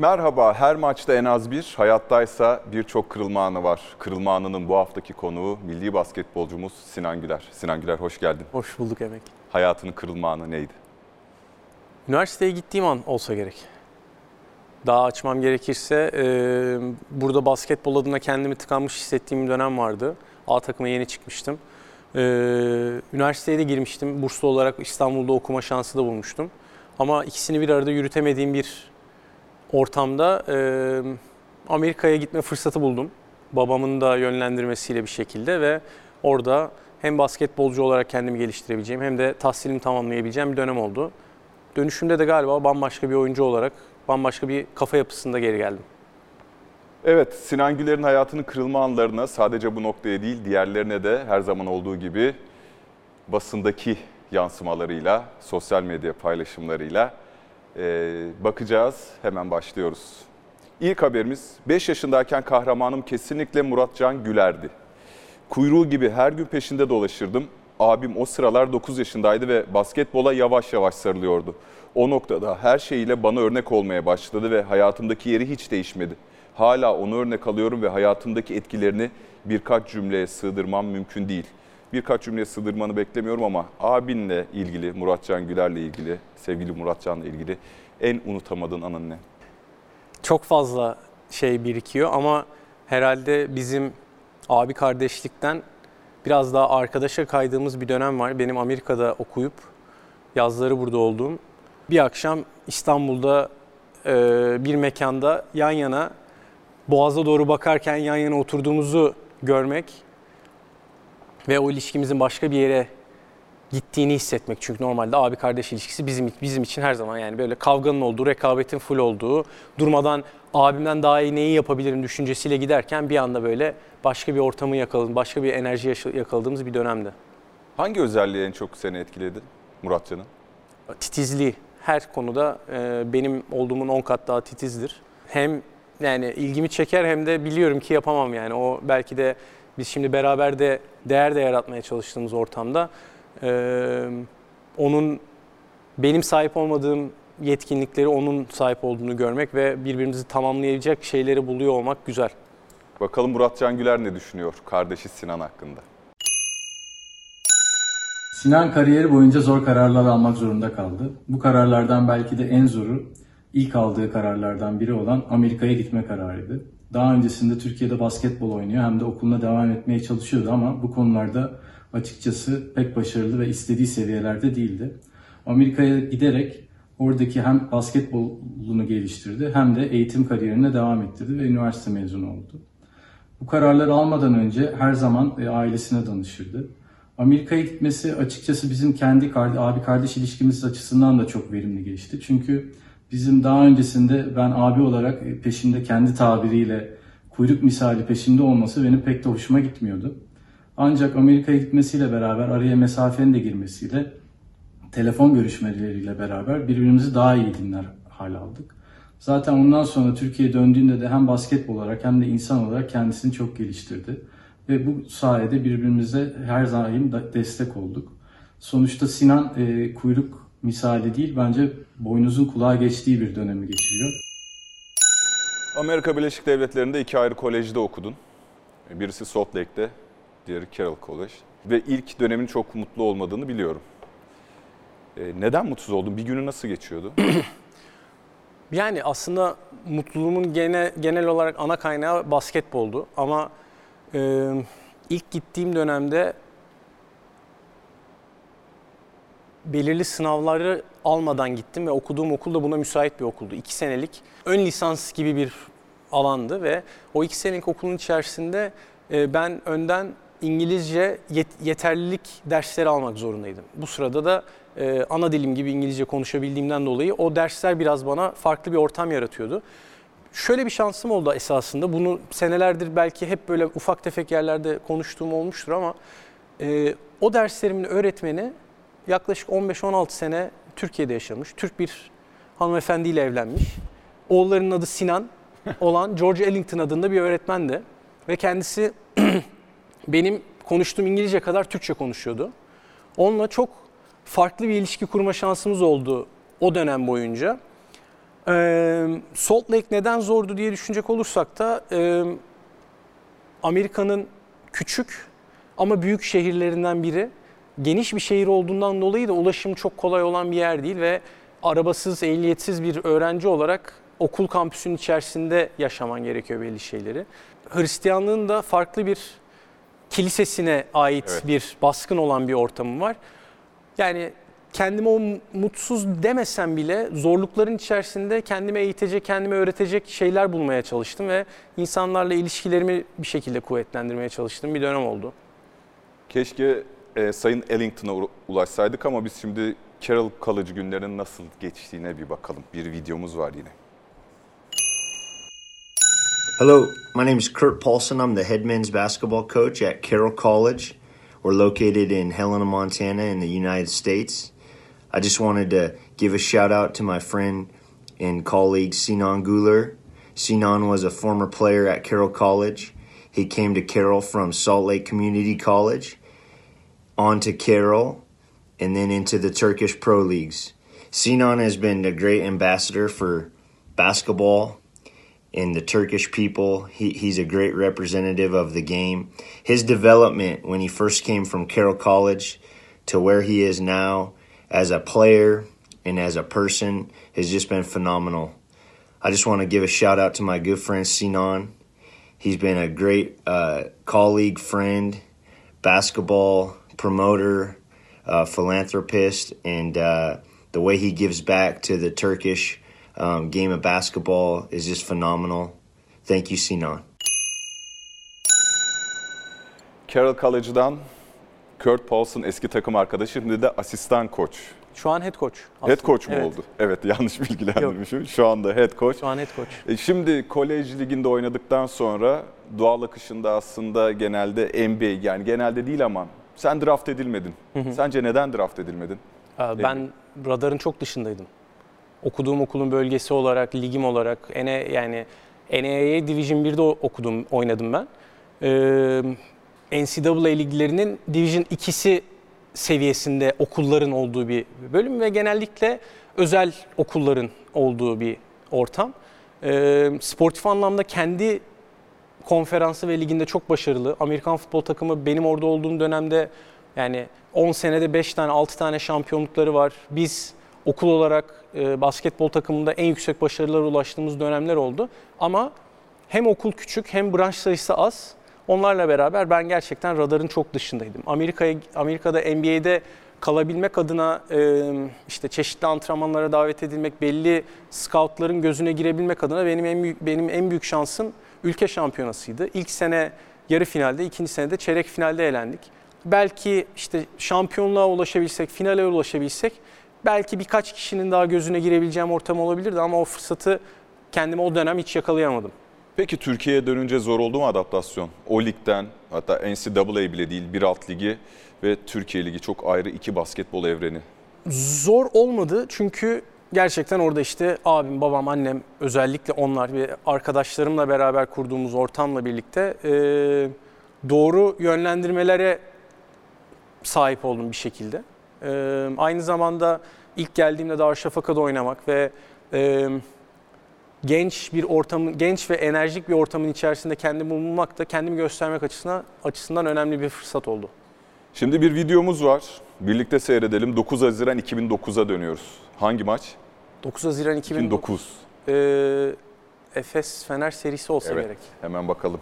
Merhaba, her maçta en az bir, hayattaysa birçok kırılma anı var. Kırılma anının bu haftaki konuğu milli basketbolcumuz Sinan Güler. Sinan Güler hoş geldin. Hoş bulduk Emek. Hayatının kırılma anı neydi? Üniversiteye gittiğim an olsa gerek. Daha açmam gerekirse e, burada basketbol adına kendimi tıkanmış hissettiğim bir dönem vardı. A takıma yeni çıkmıştım. E, üniversiteye de girmiştim. Burslu olarak İstanbul'da okuma şansı da bulmuştum. Ama ikisini bir arada yürütemediğim bir ortamda e, Amerika'ya gitme fırsatı buldum. Babamın da yönlendirmesiyle bir şekilde ve orada hem basketbolcu olarak kendimi geliştirebileceğim hem de tahsilimi tamamlayabileceğim bir dönem oldu. Dönüşümde de galiba bambaşka bir oyuncu olarak bambaşka bir kafa yapısında geri geldim. Evet, Sinan Güler'in hayatının kırılma anlarına sadece bu noktaya değil diğerlerine de her zaman olduğu gibi basındaki yansımalarıyla, sosyal medya paylaşımlarıyla e, bakacağız. Hemen başlıyoruz. İlk haberimiz 5 yaşındayken kahramanım kesinlikle Muratcan Güler'di. Kuyruğu gibi her gün peşinde dolaşırdım. Abim o sıralar 9 yaşındaydı ve basketbola yavaş yavaş sarılıyordu. O noktada her şeyiyle bana örnek olmaya başladı ve hayatımdaki yeri hiç değişmedi. Hala onu örnek alıyorum ve hayatımdaki etkilerini birkaç cümleye sığdırmam mümkün değil. Birkaç cümleye sığdırmanı beklemiyorum ama abinle ilgili, Muratcan Güler'le ilgili, sevgili Muratcan'la ilgili en unutamadığın anın ne? Çok fazla şey birikiyor ama herhalde bizim abi kardeşlikten biraz daha arkadaşa kaydığımız bir dönem var. Benim Amerika'da okuyup yazları burada olduğum. Bir akşam İstanbul'da e, bir mekanda yan yana Boğaz'a doğru bakarken yan yana oturduğumuzu görmek ve o ilişkimizin başka bir yere gittiğini hissetmek. Çünkü normalde abi kardeş ilişkisi bizim bizim için her zaman yani böyle kavganın olduğu, rekabetin full olduğu, durmadan abimden daha iyi neyi yapabilirim düşüncesiyle giderken bir anda böyle başka bir ortamı yakaladım, başka bir enerji yakaladığımız bir dönemdi. Hangi özelliği en çok seni etkiledi Muratcan'ın? Titizliği. Her konuda e, benim olduğumun 10 kat daha titizdir. Hem yani ilgimi çeker hem de biliyorum ki yapamam yani. O belki de biz şimdi beraber de değer de yaratmaya çalıştığımız ortamda e, onun benim sahip olmadığım yetkinlikleri onun sahip olduğunu görmek ve birbirimizi tamamlayacak şeyleri buluyor olmak güzel. Bakalım Muratcan Güler ne düşünüyor kardeşi Sinan hakkında? Sinan kariyeri boyunca zor kararlar almak zorunda kaldı. Bu kararlardan belki de en zoru ilk aldığı kararlardan biri olan Amerika'ya gitme kararıydı. Daha öncesinde Türkiye'de basketbol oynuyor hem de okuluna devam etmeye çalışıyordu ama bu konularda açıkçası pek başarılı ve istediği seviyelerde değildi. Amerika'ya giderek oradaki hem basketbolunu geliştirdi hem de eğitim kariyerine devam ettirdi ve üniversite mezunu oldu. Bu kararları almadan önce her zaman e, ailesine danışırdı. Amerika'ya gitmesi açıkçası bizim kendi abi kardeş ilişkimiz açısından da çok verimli geçti. Çünkü bizim daha öncesinde ben abi olarak peşinde kendi tabiriyle kuyruk misali peşinde olması benim pek de hoşuma gitmiyordu. Ancak Amerika'ya gitmesiyle beraber araya mesafenin de girmesiyle telefon görüşmeleriyle beraber birbirimizi daha iyi dinler hal aldık. Zaten ondan sonra Türkiye'ye döndüğünde de hem basketbol olarak hem de insan olarak kendisini çok geliştirdi. Ve bu sayede birbirimize her zaman destek olduk. Sonuçta Sinan e, kuyruk misali değil bence boynuzun kulağa geçtiği bir dönemi geçiriyor. Amerika Birleşik Devletleri'nde iki ayrı kolejde okudun. Birisi Salt Lake'de, diğeri Carroll College. Ve ilk dönemin çok mutlu olmadığını biliyorum. E, neden mutsuz oldun? Bir günü nasıl geçiyordu? yani aslında mutluluğumun genel, genel olarak ana kaynağı basketboldu. Ama e, ilk gittiğim dönemde belirli sınavları almadan gittim ve okuduğum okul da buna müsait bir okuldu. İki senelik ön lisans gibi bir alandı ve o iki senelik okulun içerisinde e, ben önden İngilizce yeterlilik dersleri almak zorundaydım. Bu sırada da e, ana dilim gibi İngilizce konuşabildiğimden dolayı o dersler biraz bana farklı bir ortam yaratıyordu. Şöyle bir şansım oldu esasında. Bunu senelerdir belki hep böyle ufak tefek yerlerde konuştuğum olmuştur ama e, o derslerimin öğretmeni yaklaşık 15-16 sene Türkiye'de yaşamış. Türk bir hanımefendiyle evlenmiş. Oğullarının adı Sinan olan George Ellington adında bir öğretmen de. Ve kendisi benim konuştuğum İngilizce kadar Türkçe konuşuyordu. Onunla çok farklı bir ilişki kurma şansımız oldu o dönem boyunca. Ee, Salt Lake neden zordu diye düşünecek olursak da e, Amerika'nın küçük ama büyük şehirlerinden biri. Geniş bir şehir olduğundan dolayı da ulaşım çok kolay olan bir yer değil ve arabasız, ehliyetsiz bir öğrenci olarak okul kampüsünün içerisinde yaşaman gerekiyor belli şeyleri. Hristiyanlığın da farklı bir kilisesine ait Evet. bir baskın olan bir ortamı var. Yani kendime o mutsuz demesem bile zorlukların içerisinde kendime eğitecek, kendime öğretecek şeyler bulmaya çalıştım ve insanlarla ilişkilerimi bir şekilde kuvvetlendirmeye çalıştığım bir dönem oldu. Keşke e, Sayın Ellington'a ulaşsaydık ama biz şimdi günlerinin nasıl geçtiğine bir bakalım. Bir videomuz var yine. Hello, my name is Kurt Paulson. I'm the head men's basketball coach at Carroll College. We're located in Helena, Montana, in the United States. I just wanted to give a shout out to my friend and colleague Sinan Guler. Sinan was a former player at Carroll College. He came to Carroll from Salt Lake Community College, on to Carroll, and then into the Turkish Pro Leagues. Sinan has been a great ambassador for basketball and the Turkish people. He, he's a great representative of the game. His development when he first came from Carroll College to where he is now as a player and as a person has just been phenomenal. I just want to give a shout out to my good friend Sinan. He's been a great uh, colleague, friend, basketball promoter, uh, philanthropist, and uh, the way he gives back to the Turkish um, game of basketball is just phenomenal. Thank you, Sinan. Carroll College'dan Kurt Paulson eski takım arkadaşı şimdi de asistan koç. Şu an head coach. Head aslında. coach mu Evet, oldu? Evet yanlış bilgilendirmişim. Şu anda head coach. Şu an head coach. E, Şimdi kolej liginde oynadıktan sonra doğal akışında aslında genelde NBA yani genelde değil ama sen draft edilmedin. Sence neden draft edilmedin? Ee, Ben radarın çok dışındaydım. Okuduğum okulun bölgesi olarak, ligim olarak, NE, yani NAIA Division 1'de o- okudum, oynadım ben. Ee, NCAA liglerinin Division 2'si seviyesinde okulların olduğu bir bölüm ve genellikle özel okulların olduğu bir ortam. Ee, sportif anlamda kendi konferansı ve liginde çok başarılı. Amerikan futbol takımı benim orada olduğum dönemde yani 10 senede 5 tane 6 tane şampiyonlukları var. Biz okul olarak e, basketbol takımında en yüksek başarılara ulaştığımız dönemler oldu. Ama hem okul küçük hem branş sayısı az. Onlarla beraber ben gerçekten radarın çok dışındaydım. Amerika'ya Amerika'da NBA'de kalabilmek adına e, işte çeşitli antrenmanlara davet edilmek, belli scoutların gözüne girebilmek adına benim en büyük benim en büyük şansım ülke şampiyonasıydı. İlk sene yarı finalde, ikinci sene de çeyrek finalde elendik. Belki işte şampiyonluğa ulaşabilsek, finale ulaşabilsek belki birkaç kişinin daha gözüne girebileceğim ortam olabilirdi ama o fırsatı kendime o dönem hiç yakalayamadım. Peki Türkiye'ye dönünce zor oldu mu adaptasyon? O ligden hatta NCAA bile değil bir alt ligi ve Türkiye Ligi çok ayrı iki basketbol evreni. Zor olmadı çünkü gerçekten orada işte abim, babam, annem özellikle onlar ve arkadaşlarımla beraber kurduğumuz ortamla birlikte e, doğru yönlendirmelere sahip oldum bir şekilde. E, aynı zamanda ilk geldiğimde Darüşşafaka'da oynamak ve e, genç bir ortamın, genç ve enerjik bir ortamın içerisinde kendimi bulmak da kendimi göstermek açısından, açısından önemli bir fırsat oldu. Şimdi bir videomuz var. Birlikte seyredelim. 9 Haziran 2009'a dönüyoruz. Hangi maç? 9 Haziran 2009. 2009. Ee, Efes Fener serisi olsa Evet. gerek. Hemen bakalım.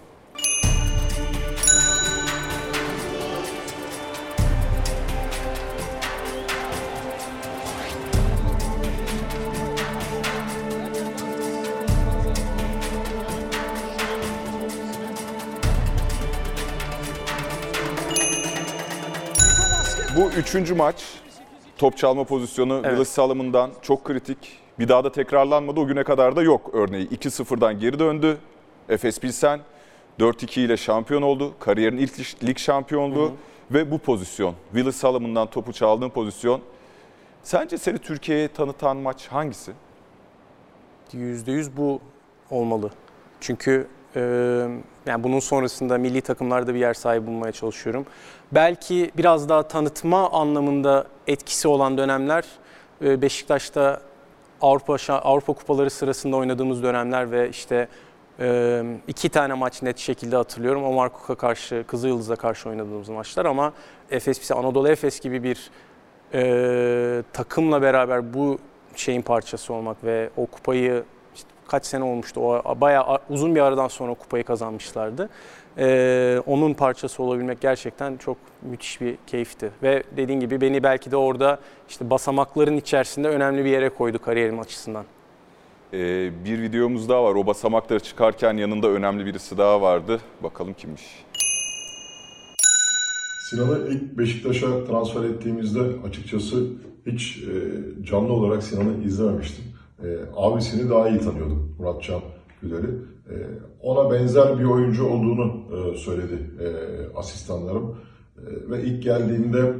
Bu üçüncü maç. Top çalma pozisyonu Evet. Willis Salomon'dan çok kritik. Bir daha da tekrarlanmadı. O güne kadar da yok örneği. 2-0'dan geri döndü. Efes Pilsen 4-2 ile şampiyon oldu. Kariyerin ilk lig- şampiyonluğu ve bu pozisyon. Willis Salomon'dan topu çaldığın pozisyon. Sence seni Türkiye'ye tanıtan maç hangisi? %100 bu olmalı. Çünkü yani bunun sonrasında milli takımlarda bir yer sahibi bulmaya çalışıyorum. Belki biraz daha tanıtma anlamında etkisi olan dönemler Beşiktaş'ta Avrupa Avrupa kupaları sırasında oynadığımız dönemler ve işte iki tane maç net şekilde hatırlıyorum. Omar Kuk'a karşı, Kızılyıldız'a karşı oynadığımız maçlar ama Efes, Anadolu Efes gibi bir takımla beraber bu şeyin parçası olmak ve o kupayı kaç sene olmuştu, o bayağı uzun bir aradan sonra kupayı kazanmışlardı. E, onun parçası olabilmek gerçekten çok müthiş bir keyifti. Ve dediğin gibi beni belki de orada işte basamakların içerisinde önemli bir yere koydu kariyerim açısından. Ee, bir videomuz daha var. O basamakları çıkarken yanında önemli birisi daha vardı. Bakalım kimmiş? Sinan'ı ilk Beşiktaş'a transfer ettiğimizde açıkçası hiç e, canlı olarak Sinan'ı izlememiştim. E, abisini daha iyi tanıyordum Muratcan Güler'i. E, ona benzer bir oyuncu olduğunu e, söyledi e, asistanlarım. E, ve ilk geldiğimde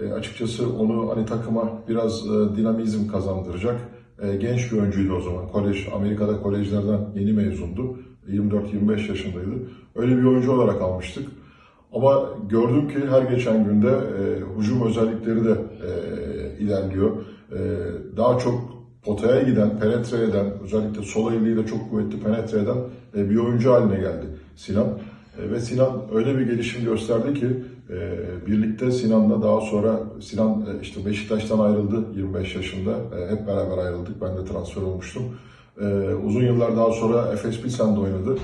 e, açıkçası onu hani takıma biraz e, dinamizm kazandıracak e, genç bir oyuncuydu o zaman. Kolej, Amerika'da kolejlerden yeni mezundu. 24-25 yaşındaydı. Öyle bir oyuncu olarak almıştık. Ama gördüm ki her geçen günde e, hücum özellikleri de e, ilerliyor. E, daha çok potaya giden, penetre eden, özellikle sol eliyle çok kuvvetli penetre eden e, bir oyuncu haline geldi Sinan. E, ve Sinan öyle bir gelişim gösterdi ki e, birlikte Sinan'la daha sonra Sinan işte Beşiktaş'tan ayrıldı 25 yaşında. Hep beraber ayrıldık. Ben de transfer olmuştum. Uzun yıllar daha sonra Efes Pilsen'de oynadı.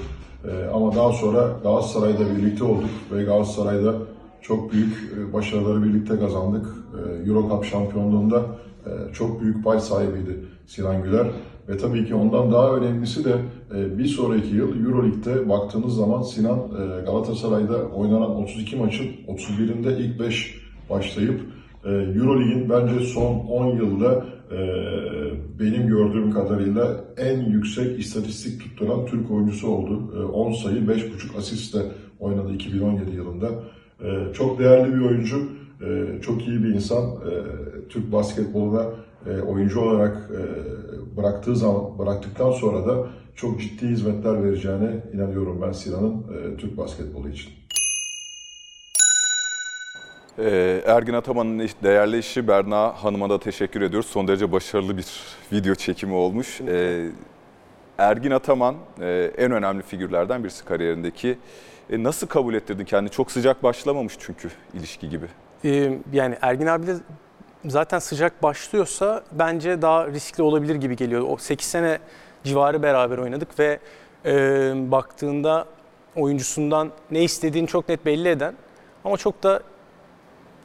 Ama daha sonra Galatasaray'da birlikte olduk ve Galatasaray'da çok büyük başarıları birlikte kazandık. Euro Cup şampiyonluğunda çok büyük pay sahibiydi Sinan Güler. Ve tabii ki ondan daha önemlisi de e, bir sonraki yıl Euro Lig'de baktığınız zaman Sinan e, Galatasaray'da oynanan 32 maçın 31'inde ilk 5 başlayıp e, Euro Lig'in bence son 10 yılda e, benim gördüğüm kadarıyla en yüksek istatistik tutturan Türk oyuncusu oldu. E, 10 sayı, 5.5 asistle oynadı 2017 yılında. E, çok değerli bir oyuncu, e, çok iyi bir insan. E, Türk basketboluna e, oyuncu olarak e, bıraktığı zaman bıraktıktan sonra da çok ciddi hizmetler vereceğine inanıyorum ben Sinan'ın e, Türk basketbolu için. Ee, Ergin Ataman'ın değerli eşi Berna Hanım'a da teşekkür ediyoruz. Son derece başarılı bir video çekimi olmuş. Ee, Ergin Ataman e, en önemli figürlerden birisi kariyerindeki. E, nasıl kabul ettirdin kendini? Çok sıcak başlamamış çünkü ilişki gibi. Yani Ergin abi de zaten sıcak başlıyorsa bence daha riskli olabilir gibi geliyor. O 8 sene civarı beraber oynadık ve e, baktığında oyuncusundan ne istediğini çok net belli eden ama çok da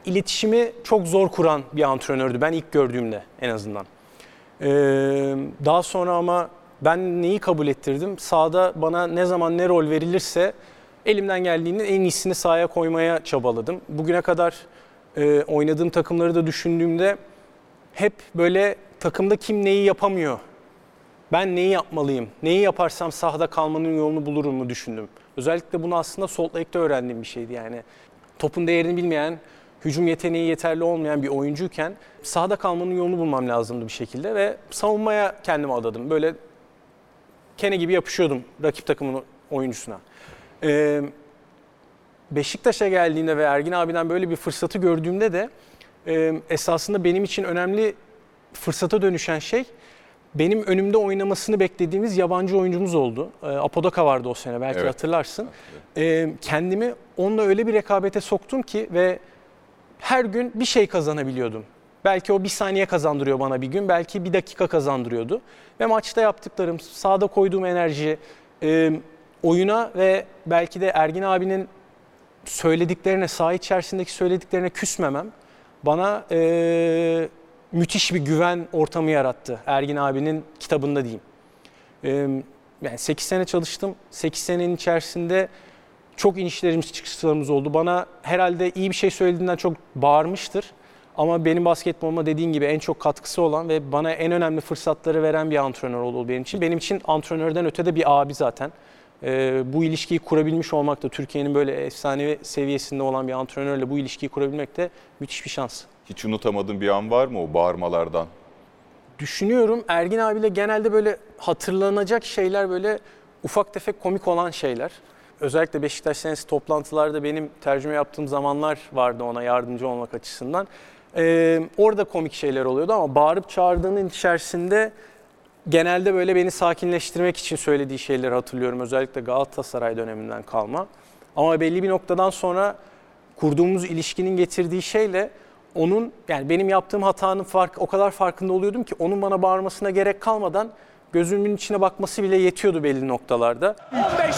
iletişimi çok zor kuran bir antrenördü ben ilk gördüğümde en azından. Ee, daha sonra ama ben neyi kabul ettirdim? Sahada bana ne zaman ne rol verilirse elimden geldiğinin en iyisini sahaya koymaya çabaladım. Bugüne kadar e, oynadığım takımları da düşündüğümde hep böyle takımda kim neyi yapamıyor, ben neyi yapmalıyım, neyi yaparsam sahada kalmanın yolunu bulurum mu düşündüm. Özellikle bunu aslında Salt Lake'de öğrendiğim bir şeydi yani. Topun değerini bilmeyen, hücum yeteneği yeterli olmayan bir oyuncuyken sahada kalmanın yolunu bulmam lazımdı bir şekilde ve savunmaya kendimi adadım. Böyle kene gibi yapışıyordum rakip takımın oyuncusuna. Ee, Beşiktaş'a geldiğimde ve Ergin abiden böyle bir fırsatı gördüğümde de e, esasında benim için önemli fırsata dönüşen şey benim önümde oynamasını beklediğimiz yabancı oyuncumuz oldu. E, vardı o sene belki Evet. hatırlarsın. E, kendimi onunla öyle bir rekabete soktum ki ve her gün bir şey kazanabiliyordum. Belki o bir saniye kazandırıyor bana bir gün, belki bir dakika kazandırıyordu. Ve maçta yaptıklarım, sahada koyduğum enerji, e, oyuna ve belki de Ergin abinin söylediklerine, saha içerisindeki söylediklerine küsmemem bana e, müthiş bir güven ortamı yarattı. Ergin abinin kitabında diyeyim. E, yani 8 sene çalıştım. 8 senenin içerisinde çok inişlerimiz çıkışlarımız oldu. Bana herhalde iyi bir şey söylediğinden çok bağırmıştır. Ama benim basketboluma dediğin gibi en çok katkısı olan ve bana en önemli fırsatları veren bir antrenör oldu benim için. Benim için antrenörden öte de bir abi zaten. Ee, bu ilişkiyi kurabilmiş olmak da Türkiye'nin böyle efsanevi seviyesinde olan bir antrenörle bu ilişkiyi kurabilmek de müthiş bir şans. Hiç unutamadığın bir an var mı o bağırmalardan? Düşünüyorum Ergin abiyle genelde böyle hatırlanacak şeyler böyle ufak tefek komik olan şeyler. Özellikle Beşiktaş senesi toplantılarda benim tercüme yaptığım zamanlar vardı ona yardımcı olmak açısından. Ee, orada komik şeyler oluyordu ama bağırıp çağırdığının içerisinde genelde böyle beni sakinleştirmek için söylediği şeyleri hatırlıyorum. Özellikle Galatasaray döneminden kalma. Ama belli bir noktadan sonra kurduğumuz ilişkinin getirdiği şeyle onun yani benim yaptığım hatanın fark o kadar farkında oluyordum ki onun bana bağırmasına gerek kalmadan gözümün içine bakması bile yetiyordu belli noktalarda. 15-5.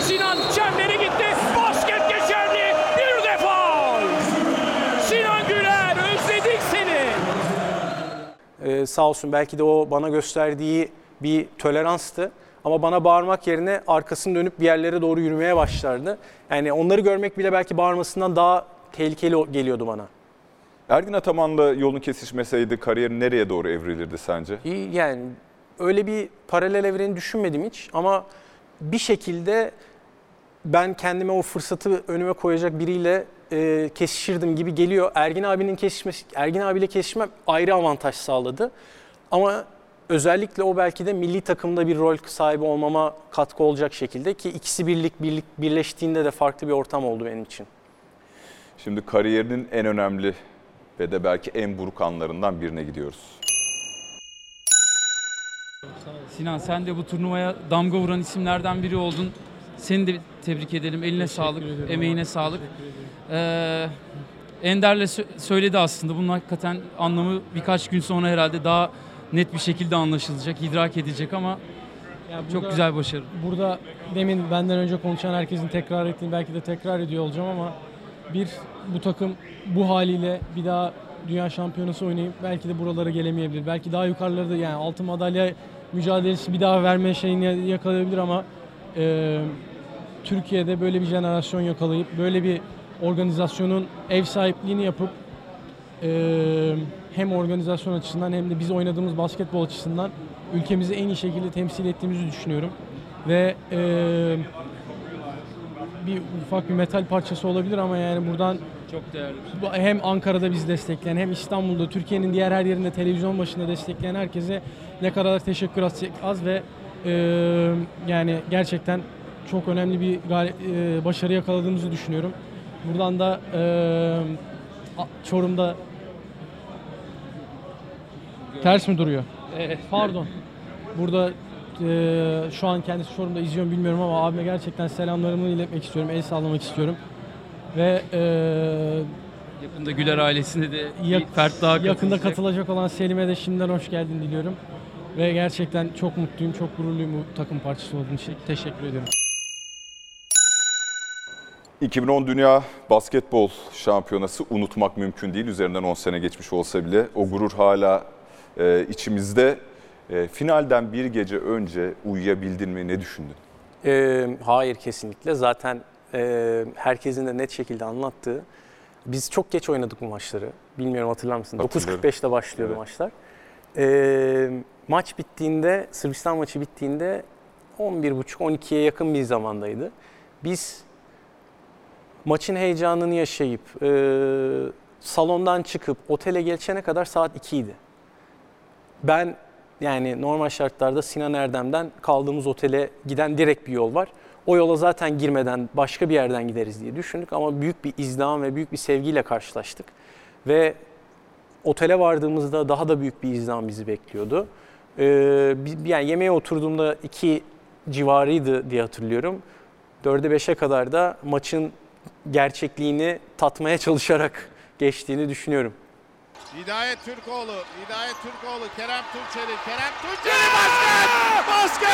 Sinan çembere Ee, sağ olsun belki de o bana gösterdiği bir toleranstı. Ama bana bağırmak yerine arkasını dönüp bir yerlere doğru yürümeye başlardı. Yani onları görmek bile belki bağırmasından daha tehlikeli geliyordu bana. Ergin Ataman'la yolun kesişmeseydi kariyerin nereye doğru evrilirdi sence? Yani öyle bir paralel evreni düşünmedim hiç ama bir şekilde ben kendime o fırsatı önüme koyacak biriyle e, kesişirdim gibi geliyor. Ergin abinin kesişmesi, Ergin abiyle kesişmem ayrı avantaj sağladı. Ama özellikle o belki de milli takımda bir rol sahibi olmama katkı olacak şekilde ki ikisi birlik, birlik birleştiğinde de farklı bir ortam oldu benim için. Şimdi kariyerinin en önemli ve de belki en buruk anlarından birine gidiyoruz. Sinan sen de bu turnuvaya damga vuran isimlerden biri oldun. Seni de tebrik edelim. Eline sağlık, emeğine sağlık. Ee, Ender'le sö- söyledi aslında. Bunun hakikaten anlamı birkaç gün sonra herhalde daha net bir şekilde anlaşılacak, idrak edilecek ama Ya çok burada- güzel başarı. Burada demin benden önce konuşan herkesin tekrar ettiğini belki de tekrar ediyor olacağım ama bir bu takım bu haliyle bir daha dünya şampiyonası oynayıp belki de buralara gelemeyebilir. Belki daha yukarıları da yani altın madalya mücadelesi bir daha verme şeyini yakalayabilir ama e, Türkiye'de böyle bir jenerasyon yakalayıp böyle bir organizasyonun ev sahipliğini yapıp e, hem organizasyon açısından hem de biz oynadığımız basketbol açısından ülkemizi en iyi şekilde temsil ettiğimizi düşünüyorum. Ve e, bir ufak bir metal parçası olabilir ama yani buradan Çok değerli. hem Ankara'da bizi destekleyen hem İstanbul'da Türkiye'nin diğer her yerinde televizyon başında destekleyen herkese ne kadar teşekkür az ve e, yani gerçekten çok önemli bir e, başarı yakaladığımızı düşünüyorum. Buradan da e, Çorum'da ters mi duruyor? Pardon. Burada e, şu an kendisi Çorum'da izliyorum bilmiyorum ama abime gerçekten selamlarımı iletmek istiyorum, el sallamak istiyorum. Ve e, Yakında Güler ailesine de yak- bir fert daha yakında katılacak. katılacak olan Selim'e de şimdiden hoş geldin diliyorum. Ve gerçekten çok mutluyum, çok gururluyum bu takım parçası olduğum için. Teşekkür ederim. 2010 Dünya Basketbol Şampiyonası unutmak mümkün değil. Üzerinden 10 sene geçmiş olsa bile o gurur hala e, içimizde. E, finalden bir gece önce uyuyabildin mi? Ne düşündün? Ee, hayır kesinlikle. Zaten e, herkesin de net şekilde anlattığı. Biz çok geç oynadık bu maçları. Bilmiyorum hatırlar mısın? Hatırlıyorum. 9.45'te başlıyordu Evet. maçlar. Ee, maç bittiğinde, Sırbistan maçı bittiğinde 11.30-12'ye yakın bir zamandaydı. Biz maçın heyecanını yaşayıp e, salondan çıkıp otele geçene kadar saat 2 idi. Ben yani normal şartlarda Sinan Erdem'den kaldığımız otele giden direkt bir yol var. O yola zaten girmeden başka bir yerden gideriz diye düşündük ama büyük bir izdiham ve büyük bir sevgiyle karşılaştık. Ve otele vardığımızda daha da büyük bir izdiham bizi bekliyordu. Ee, yani yemeğe oturduğumda iki civarıydı diye hatırlıyorum. 4'e 5'e kadar da maçın gerçekliğini tatmaya çalışarak geçtiğini düşünüyorum. Hidayet Türkoğlu, Hidayet Türkoğlu, Kerem Tunçeri, Kerem Tunçeri basket! Basket!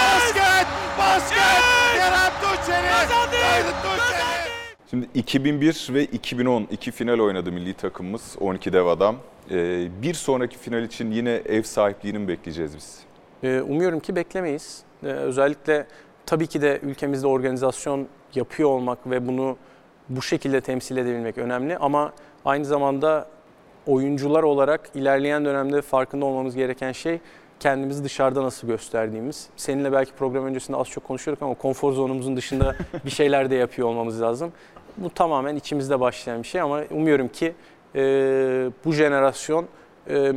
Basket! Basket! Kerem Tunçeri! Aydın Tunçeri! Şimdi 2001 ve 2010 iki final oynadı milli takımımız 12 dev adam. E, bir sonraki final için yine ev sahipliğini mi bekleyeceğiz biz? Ee, Umuyorum ki beklemeyiz. Ee, Özellikle tabii ki de ülkemizde organizasyon yapıyor olmak ve bunu bu şekilde temsil edebilmek önemli ama aynı zamanda oyuncular olarak ilerleyen dönemde farkında olmamız gereken şey kendimizi dışarıda nasıl gösterdiğimiz. Seninle belki program öncesinde az çok konuşuyorduk ama konfor zonumuzun dışında bir şeyler de yapıyor olmamız lazım. Bu tamamen içimizde başlayan bir şey ama umuyorum ki e, bu jenerasyon e,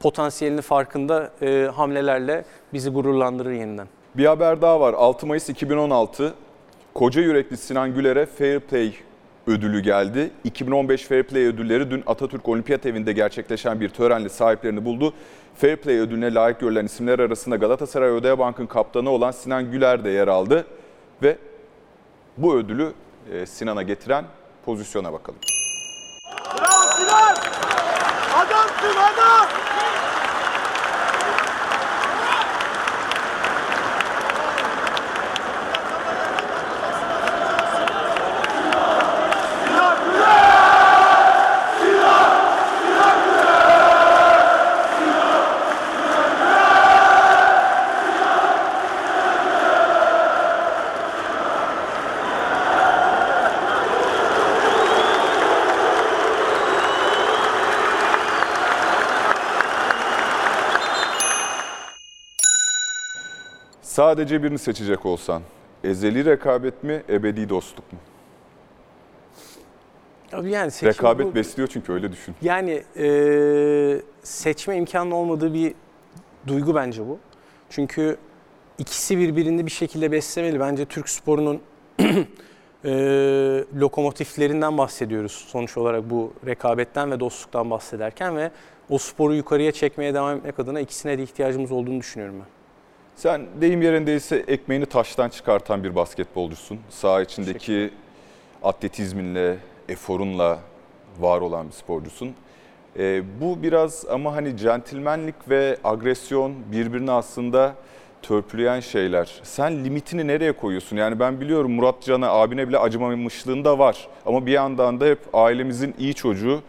potansiyelini farkında e, hamlelerle bizi gururlandırır yeniden. Bir haber daha var. 6 Mayıs 2016 koca yürekli Sinan Güler'e Fair Play ödülü geldi. 2015 Fair Play ödülleri dün Atatürk Olimpiyat Evi'nde gerçekleşen bir törenle sahiplerini buldu. Fair Play ödülüne layık görülen isimler arasında Galatasaray Odeabank'ın kaptanı olan Sinan Güler de yer aldı. Ve bu ödülü e, Sinan'a getiren pozisyona bakalım. Sadece birini seçecek olsan ezeli rekabet mi, ebedi dostluk mu? Yani seçim Rekabet bu- besliyor çünkü öyle düşün. Yani e, seçme imkanı olmadığı bir duygu bence bu. Çünkü ikisi birbirini bir şekilde beslemeli. Bence Türk sporunun e, lokomotiflerinden bahsediyoruz sonuç olarak bu rekabetten ve dostluktan bahsederken ve o sporu yukarıya çekmeye devam etmek adına ikisine de ihtiyacımız olduğunu düşünüyorum ben. Sen deyim yerindeyse ekmeğini taştan çıkartan bir basketbolcusun. Saha içindeki atletizminle, eforunla var olan bir sporcusun. Ee, bu biraz ama hani centilmenlik ve agresyon birbirini aslında törpüleyen şeyler. Sen limitini nereye koyuyorsun? Yani ben biliyorum Murat Can'a, abine bile acımamışlığın da var. Ama bir yandan da hep ailemizin iyi çocuğu,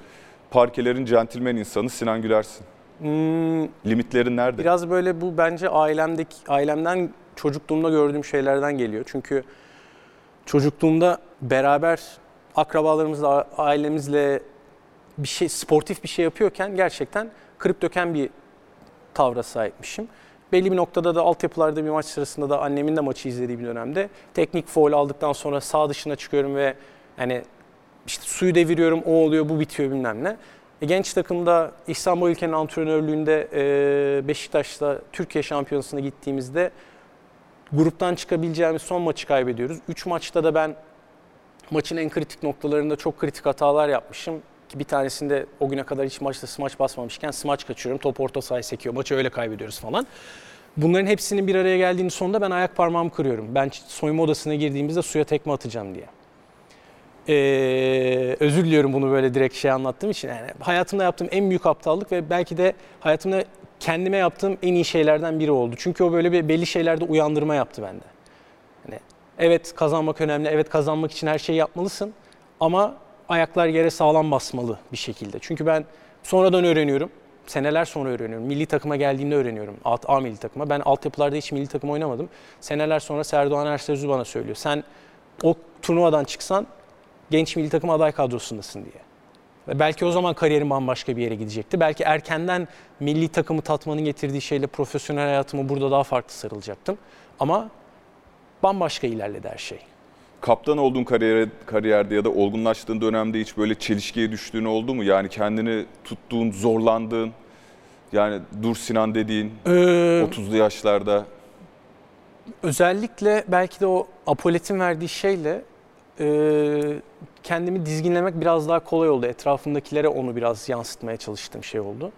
parkelerin centilmen insanı Sinan Güler'sin. Hmm, Limitlerin nerede? Biraz böyle bu bence ailemdeki ailemden çocukluğumda gördüğüm şeylerden geliyor. Çünkü çocukluğumda beraber akrabalarımızla, ailemizle bir şey sportif bir şey yapıyorken gerçekten kırıp döken bir tavra sahipmişim. Belli bir noktada da altyapılarda bir maç sırasında da annemin de maçı izlediği bir dönemde teknik foul aldıktan sonra sağ dışına çıkıyorum ve hani işte suyu deviriyorum, o oluyor, bu bitiyor bilmem ne. E, genç takımda İstanbul Ülke'nin antrenörlüğünde e, Beşiktaş'ta Türkiye Şampiyonası'na gittiğimizde gruptan çıkabileceğimiz son maçı kaybediyoruz. Üç maçta da ben maçın en kritik noktalarında çok kritik hatalar yapmışım. Ki bir tanesinde o güne kadar hiç maçta smaç basmamışken smaç kaçırıyorum. Top orta sahaya sekiyor. Maçı öyle kaybediyoruz falan. Bunların hepsinin bir araya geldiğinin sonunda ben ayak parmağımı kırıyorum. Ben soyunma odasına girdiğimizde suya tekme atacağım diye. Ee, özür diliyorum bunu böyle direkt şey anlattığım için. Yani hayatımda yaptığım en büyük aptallık ve belki de hayatımda kendime yaptığım en iyi şeylerden biri oldu. Çünkü o böyle bir belli şeylerde uyandırma yaptı bende. Hani evet kazanmak önemli, evet kazanmak için her şeyi yapmalısın ama ayaklar yere sağlam basmalı bir şekilde. Çünkü ben sonradan öğreniyorum. Seneler sonra öğreniyorum. Milli takıma geldiğinde öğreniyorum. A, A milli takıma. Ben altyapılarda hiç milli takım oynamadım. Seneler sonra Serdoğan Ersözü bana söylüyor. Sen o turnuvadan çıksan genç milli takım aday kadrosundasın diye. Ve belki o zaman kariyerim bambaşka bir yere gidecekti. Belki erkenden milli takımı tatmanın getirdiği şeyle profesyonel hayatımı burada daha farklı sarılacaktım. Ama bambaşka ilerledi her şey. Kaptan olduğun kariyer, kariyerde ya da olgunlaştığın dönemde hiç böyle çelişkiye düştüğün oldu mu? Yani kendini tuttuğun, zorlandığın, yani dur Sinan dediğin Ee, 30'lu yaşlarda özellikle belki de o apoletin verdiği şeyle e, kendimi dizginlemek biraz daha kolay oldu. Etrafımdakilere onu biraz yansıtmaya çalıştığım şey oldu.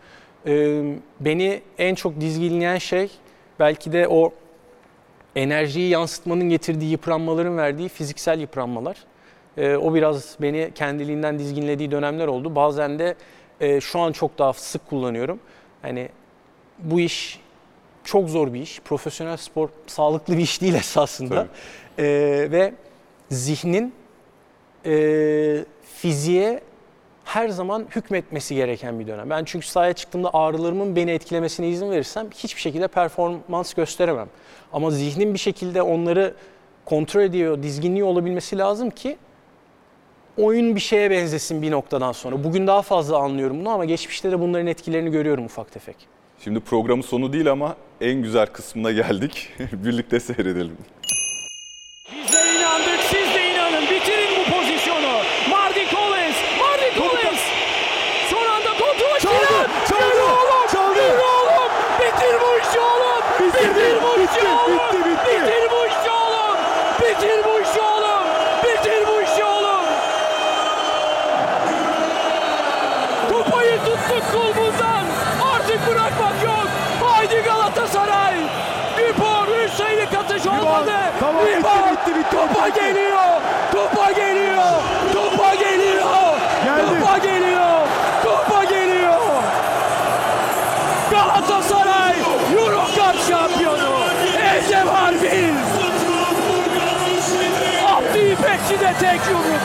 E, beni en çok dizginleyen şey belki de o enerjiyi yansıtmanın getirdiği yıpranmaların verdiği fiziksel yıpranmalar. E, o biraz beni kendiliğinden dizginlediği dönemler oldu. Bazen de e, şu an çok daha sık kullanıyorum. Hani bu iş çok zor bir iş. Profesyonel spor sağlıklı bir iş değil esasında. Tabii. Ve zihnin e, fiziğe her zaman hükmetmesi gereken bir dönem. Ben çünkü sahaya çıktığımda ağrılarımın beni etkilemesine izin verirsem hiçbir şekilde performans gösteremem. Ama zihnin bir şekilde onları kontrol ediyor, dizginliyor olabilmesi lazım ki oyun bir şeye benzesin bir noktadan sonra. Bugün daha fazla anlıyorum bunu ama geçmişte de bunların etkilerini görüyorum ufak tefek. Şimdi programın sonu değil ama en güzel kısmına geldik. Birlikte seyredelim. Topa geliyor. Topa geliyor. Topa geliyor. Geldi. Topa geliyor. Topa geliyor. Galatasaray Euro Cup şampiyonu. Ece Harbin. Abdü İpekçi de tek yumruk.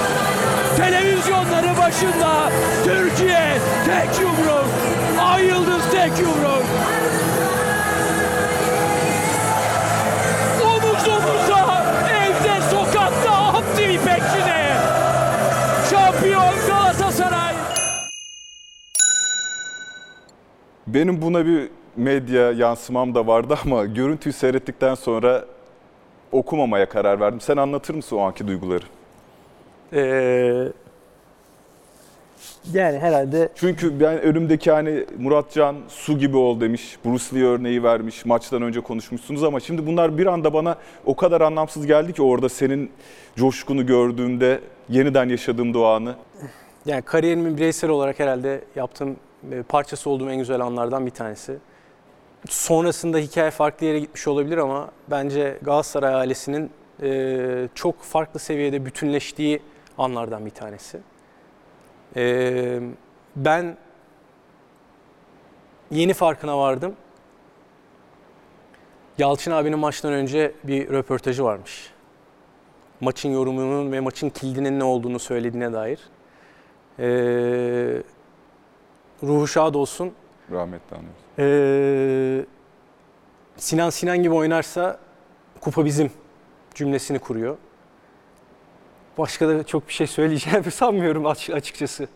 Televizyonları başında Türkiye tek yumruk. Ay Yıldız tek yumruk. Benim buna bir medya yansımam da vardı ama görüntüyü seyrettikten sonra okumamaya karar verdim. Sen anlatır mısın o anki duyguları? Ee, yani herhalde Çünkü ben önümdeki hani Muratcan su gibi ol demiş. Bruce Lee örneği vermiş. Maçtan önce konuşmuşsunuz ama şimdi bunlar bir anda bana o kadar anlamsız geldi ki orada senin coşkunu gördüğümde yeniden yaşadığım o anı. yani kariyerimin bireysel olarak herhalde yaptığım parçası olduğum en güzel anlardan bir tanesi. Sonrasında hikaye farklı yere gitmiş olabilir ama bence Galatasaray ailesinin e, çok farklı seviyede bütünleştiği anlardan bir tanesi. E, ben yeni farkına vardım. Yalçın abinin maçtan önce bir röportajı varmış. Maçın yorumunun ve maçın kilidinin ne olduğunu söylediğine dair. Ee, ruhu şad olsun. Rahmetli anlıyoruz. Ee, Sinan Sinan gibi oynarsa kupa bizim cümlesini kuruyor. Başka da çok bir şey söyleyeceğimi sanmıyorum aç- açıkçası.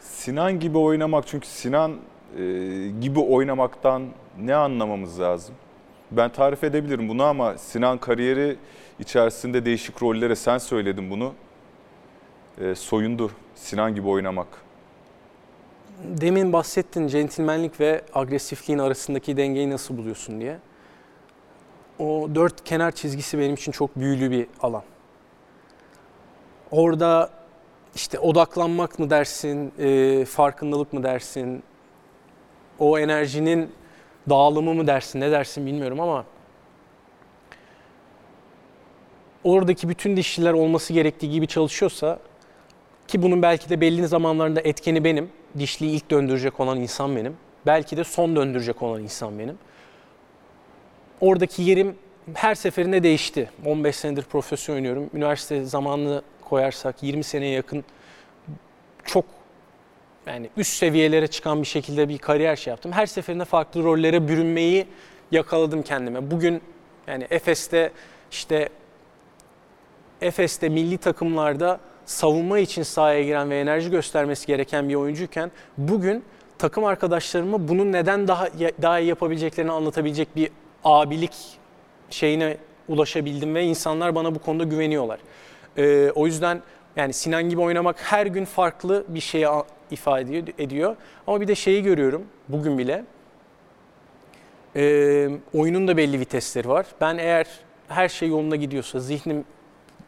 Sinan gibi oynamak çünkü Sinan e, gibi oynamaktan ne anlamamız lazım? Ben tarif edebilirim bunu ama Sinan kariyeri içerisinde değişik rollere sen söyledin bunu. E, soyundu Sinan gibi oynamak. Demin bahsettin centilmenlik ve agresifliğin arasındaki dengeyi nasıl buluyorsun diye. O dört kenar çizgisi benim için çok büyülü bir alan. Orada işte odaklanmak mı dersin, e, farkındalık mı dersin, o enerjinin dağılımı mı dersin, ne dersin bilmiyorum ama oradaki bütün dişliler olması gerektiği gibi çalışıyorsa ki bunun belki de belli zamanlarında etkeni benim. Dişliyi ilk döndürecek olan insan benim. Belki de son döndürecek olan insan benim. Oradaki yerim her seferinde değişti. 15 senedir profesyonel oynuyorum. Üniversite zamanını koyarsak 20 seneye yakın çok yani üst seviyelere çıkan bir şekilde bir kariyer şey yaptım. Her seferinde farklı rollere bürünmeyi yakaladım kendime. Bugün yani Efes'te işte Efes'te milli takımlarda savunma için sahaya giren ve enerji göstermesi gereken bir oyuncuyken bugün takım arkadaşlarıma bunun neden daha daha iyi yapabileceklerini anlatabilecek bir abilik şeyine ulaşabildim ve insanlar bana bu konuda güveniyorlar. Ee, o yüzden yani Sinan gibi oynamak her gün farklı bir şeyi a- ifade ediyor. Ama bir de şeyi görüyorum bugün bile. Ee, oyunun da belli vitesleri var. Ben eğer her şey yolunda gidiyorsa, zihnim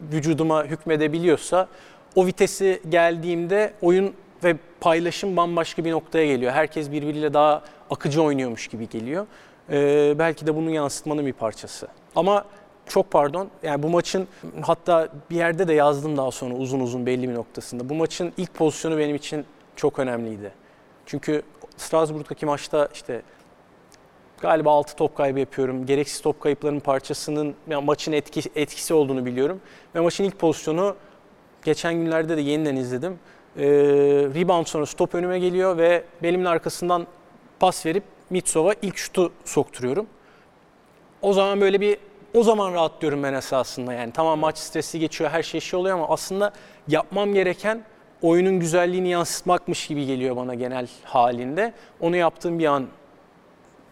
vücuduma hükmedebiliyorsa o vitesi geldiğimde oyun ve paylaşım bambaşka bir noktaya geliyor. Herkes birbiriyle daha akıcı oynuyormuş gibi geliyor. Ee, belki de bunun yansıtmanın bir parçası. Ama çok pardon, yani bu maçın hatta bir yerde de yazdım daha sonra uzun uzun belli bir noktasında. Bu maçın ilk pozisyonu benim için çok önemliydi. Çünkü Strasbourg'daki maçta işte galiba 6 top kaybı yapıyorum. Gereksiz top kayıplarının parçasının yani maçın etki, etkisi olduğunu biliyorum. Ve maçın ilk pozisyonu geçen günlerde de yeniden izledim. Ee, rebound sonrası top önüme geliyor ve belimin arkasından pas verip Mitsov'a ilk şutu sokturuyorum. O zaman böyle bir o zaman rahatlıyorum ben esasında yani. Tamam maç stresli geçiyor, her şey şey oluyor ama aslında yapmam gereken oyunun güzelliğini yansıtmakmış gibi geliyor bana genel halinde. Onu yaptığım bir an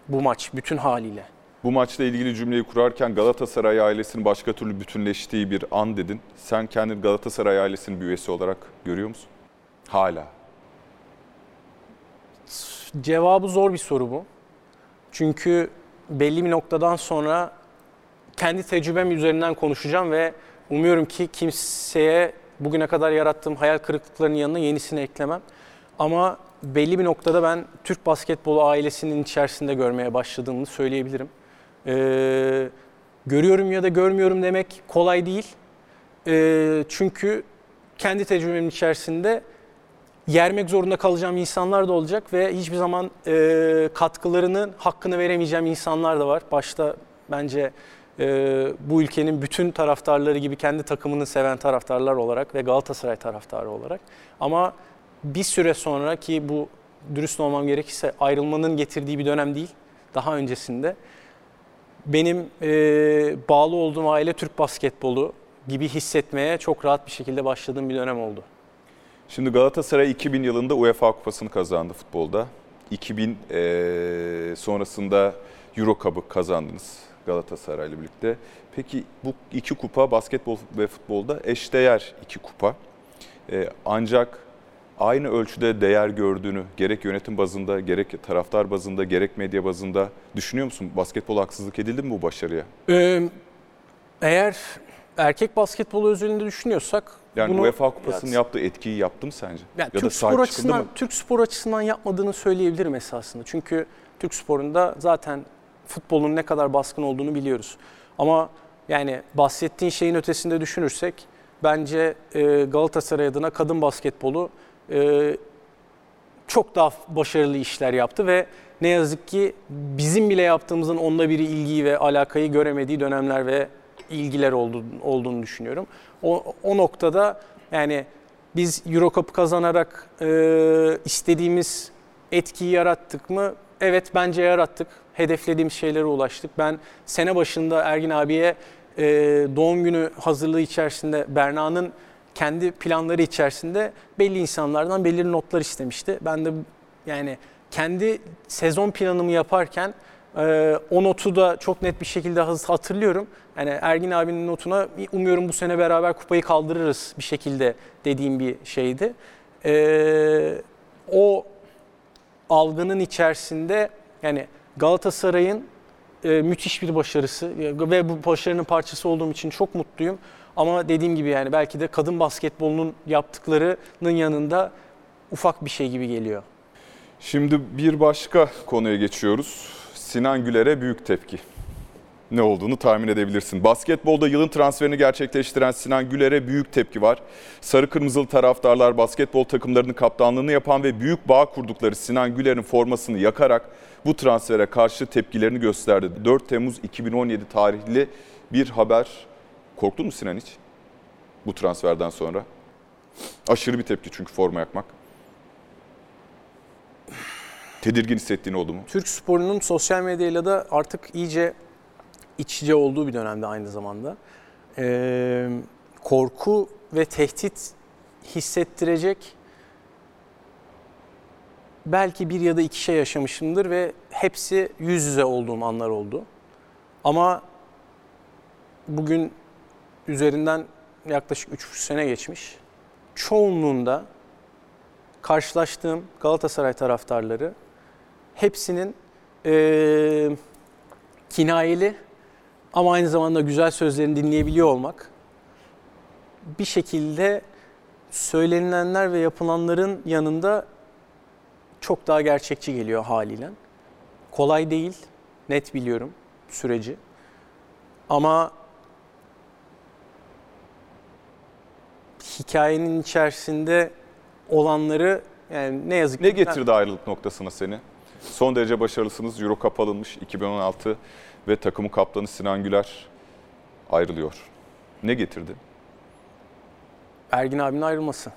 bu maç bütün haliyle. Bu maçla ilgili cümleyi kurarken Galatasaray ailesinin başka türlü bütünleştiği bir an dedin. Sen kendini Galatasaray ailesinin bir üyesi olarak görüyor musun? Hala. Cevabı zor bir soru bu. Çünkü belli bir noktadan sonra kendi tecrübem üzerinden konuşacağım ve umuyorum ki kimseye bugüne kadar yarattığım hayal kırıklıklarının yanına yenisini eklemem. Ama belli bir noktada ben Türk basketbolu ailesinin içerisinde görmeye başladığımı söyleyebilirim. Ee, görüyorum ya da görmüyorum demek kolay değil. Ee, çünkü kendi tecrübemin içerisinde yermek zorunda kalacağım insanlar da olacak ve hiçbir zaman e, katkılarının hakkını veremeyeceğim insanlar da var. Başta bence e, bu ülkenin bütün taraftarları gibi kendi takımını seven taraftarlar olarak ve Galatasaray taraftarı olarak. Ama bir süre sonra ki bu dürüst olmam gerekirse ayrılmanın getirdiği bir dönem değil. Daha öncesinde benim e, bağlı olduğum aile Türk basketbolu gibi hissetmeye çok rahat bir şekilde başladığım bir dönem oldu. Şimdi Galatasaray 2000 yılında UEFA Kupası'nı kazandı futbolda. 2000 eee, sonrasında Euro Cup'ı kazandınız Galatasaray'la birlikte. Peki bu iki kupa basketbol ve futbolda eşdeğer iki kupa. Eee, ancak aynı ölçüde değer gördüğünü gerek yönetim bazında, gerek taraftar bazında, gerek medya bazında düşünüyor musun? Basketbol haksızlık edildi mi bu başarıya? Ee, eğer erkek basketbolu özelinde düşünüyorsak Yani bunu- UEFA Kupası'nın Ya- yaptığı etkiyi yaptı mı sence? Yani ya da Türk sahip spor açısından mı? Türk spor açısından yapmadığını söyleyebilirim esasında. Çünkü Türk sporunda zaten futbolun ne kadar baskın olduğunu biliyoruz. Ama yani bahsettiğin şeyin ötesinde düşünürsek bence e, Galatasaray adına kadın basketbolu e, çok daha başarılı işler yaptı ve ne yazık ki bizim bile yaptığımızın onda biri ilgiyi ve alakayı göremediği dönemler ve ilgiler oldu, olduğunu düşünüyorum. O, o noktada yani biz Euro kazanarak e, istediğimiz etkiyi yarattık mı? Evet bence yarattık. Hedeflediğimiz şeylere ulaştık. Ben sene başında Ergin abiye e, doğum günü hazırlığı içerisinde Berna'nın kendi planları içerisinde belli insanlardan belirli notlar istemişti. Ben de yani kendi sezon planımı yaparken e, o notu da çok net bir şekilde hatırlıyorum. Yani Ergin abinin notuna umuyorum bu sene beraber kupayı kaldırırız bir şekilde dediğim bir şeydi. E, o algının içerisinde yani Galatasaray'ın e, müthiş bir başarısı ve bu başarının parçası olduğum için çok mutluyum. Ama dediğim gibi yani belki de kadın basketbolunun yaptıklarının yanında ufak bir şey gibi geliyor. Şimdi bir başka konuya geçiyoruz. Sinan Güler'e büyük tepki. Ne olduğunu tahmin edebilirsin. Basketbolda yılın transferini gerçekleştiren Sinan Güler'e büyük tepki var. Sarı kırmızılı taraftarlar basketbol takımlarının kaptanlığını yapan ve büyük bağ kurdukları Sinan Güler'in formasını yakarak bu transfere karşı tepkilerini gösterdi. 4 Temmuz 2017 tarihli bir haber. Korktun mu Sinan hiç? Bu transferden sonra. Aşırı bir tepki çünkü forma yakmak. Tedirgin hissettiğin oldu mu? Türk sporunun sosyal medyayla da artık iyice iç içe olduğu bir dönemde aynı zamanda. Ee, korku ve tehdit hissettirecek belki bir ya da iki şey yaşamışımdır ve hepsi yüz yüze olduğum anlar oldu. Ama bugün üzerinden yaklaşık 3 sene geçmiş. Çoğunluğunda karşılaştığım Galatasaray taraftarları hepsinin eee, kinayeli ama aynı zamanda güzel sözlerini dinleyebiliyor olmak bir şekilde söylenilenler ve yapılanların yanında çok daha gerçekçi geliyor haliyle. Kolay değil, net biliyorum süreci. Ama hikayenin içerisinde olanları yani ne yazık ki Ne getirdi ayrılık noktasına seni? Son derece başarılısınız. Euro Cup alınmış 2016 ve takımın kaptanı Sinan Güler ayrılıyor. Ne getirdi? Ergin abinin ayrılması.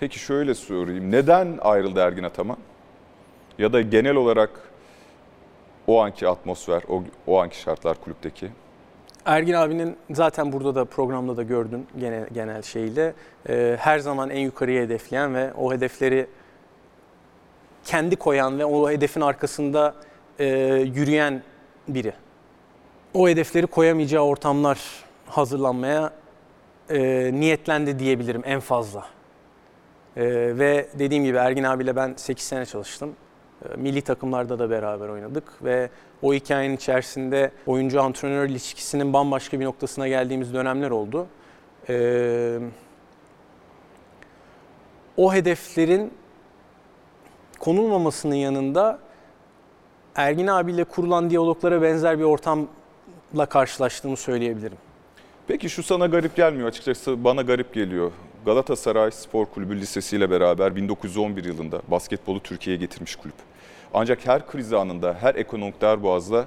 Peki şöyle sorayım. Neden ayrıldı Ergin Ataman? Ya da genel olarak o anki atmosfer, o, o anki şartlar kulüpteki. Ergin abinin zaten burada da programda da gördün genel, genel şeyle e, her zaman en yukarıya hedefleyen ve o hedefleri kendi koyan ve o hedefin arkasında e, yürüyen biri. O hedefleri koyamayacağı ortamlar hazırlanmaya e, niyetlendi diyebilirim en fazla. E, ve dediğim gibi Ergin abiyle ben 8 sene çalıştım. E, Milli takımlarda da beraber oynadık ve o hikayenin içerisinde oyuncu antrenör ilişkisinin bambaşka bir noktasına geldiğimiz dönemler oldu. Ee, o hedeflerin konulmamasının yanında Ergin abiyle kurulan diyaloglara benzer bir ortamla karşılaştığımı söyleyebilirim. Peki şu sana garip gelmiyor açıkçası bana garip geliyor. Galatasaray Spor Kulübü Lisesi ile beraber 1911 yılında basketbolu Türkiye'ye getirmiş kulüp. Ancak her kriz anında, her ekonomik darboğazda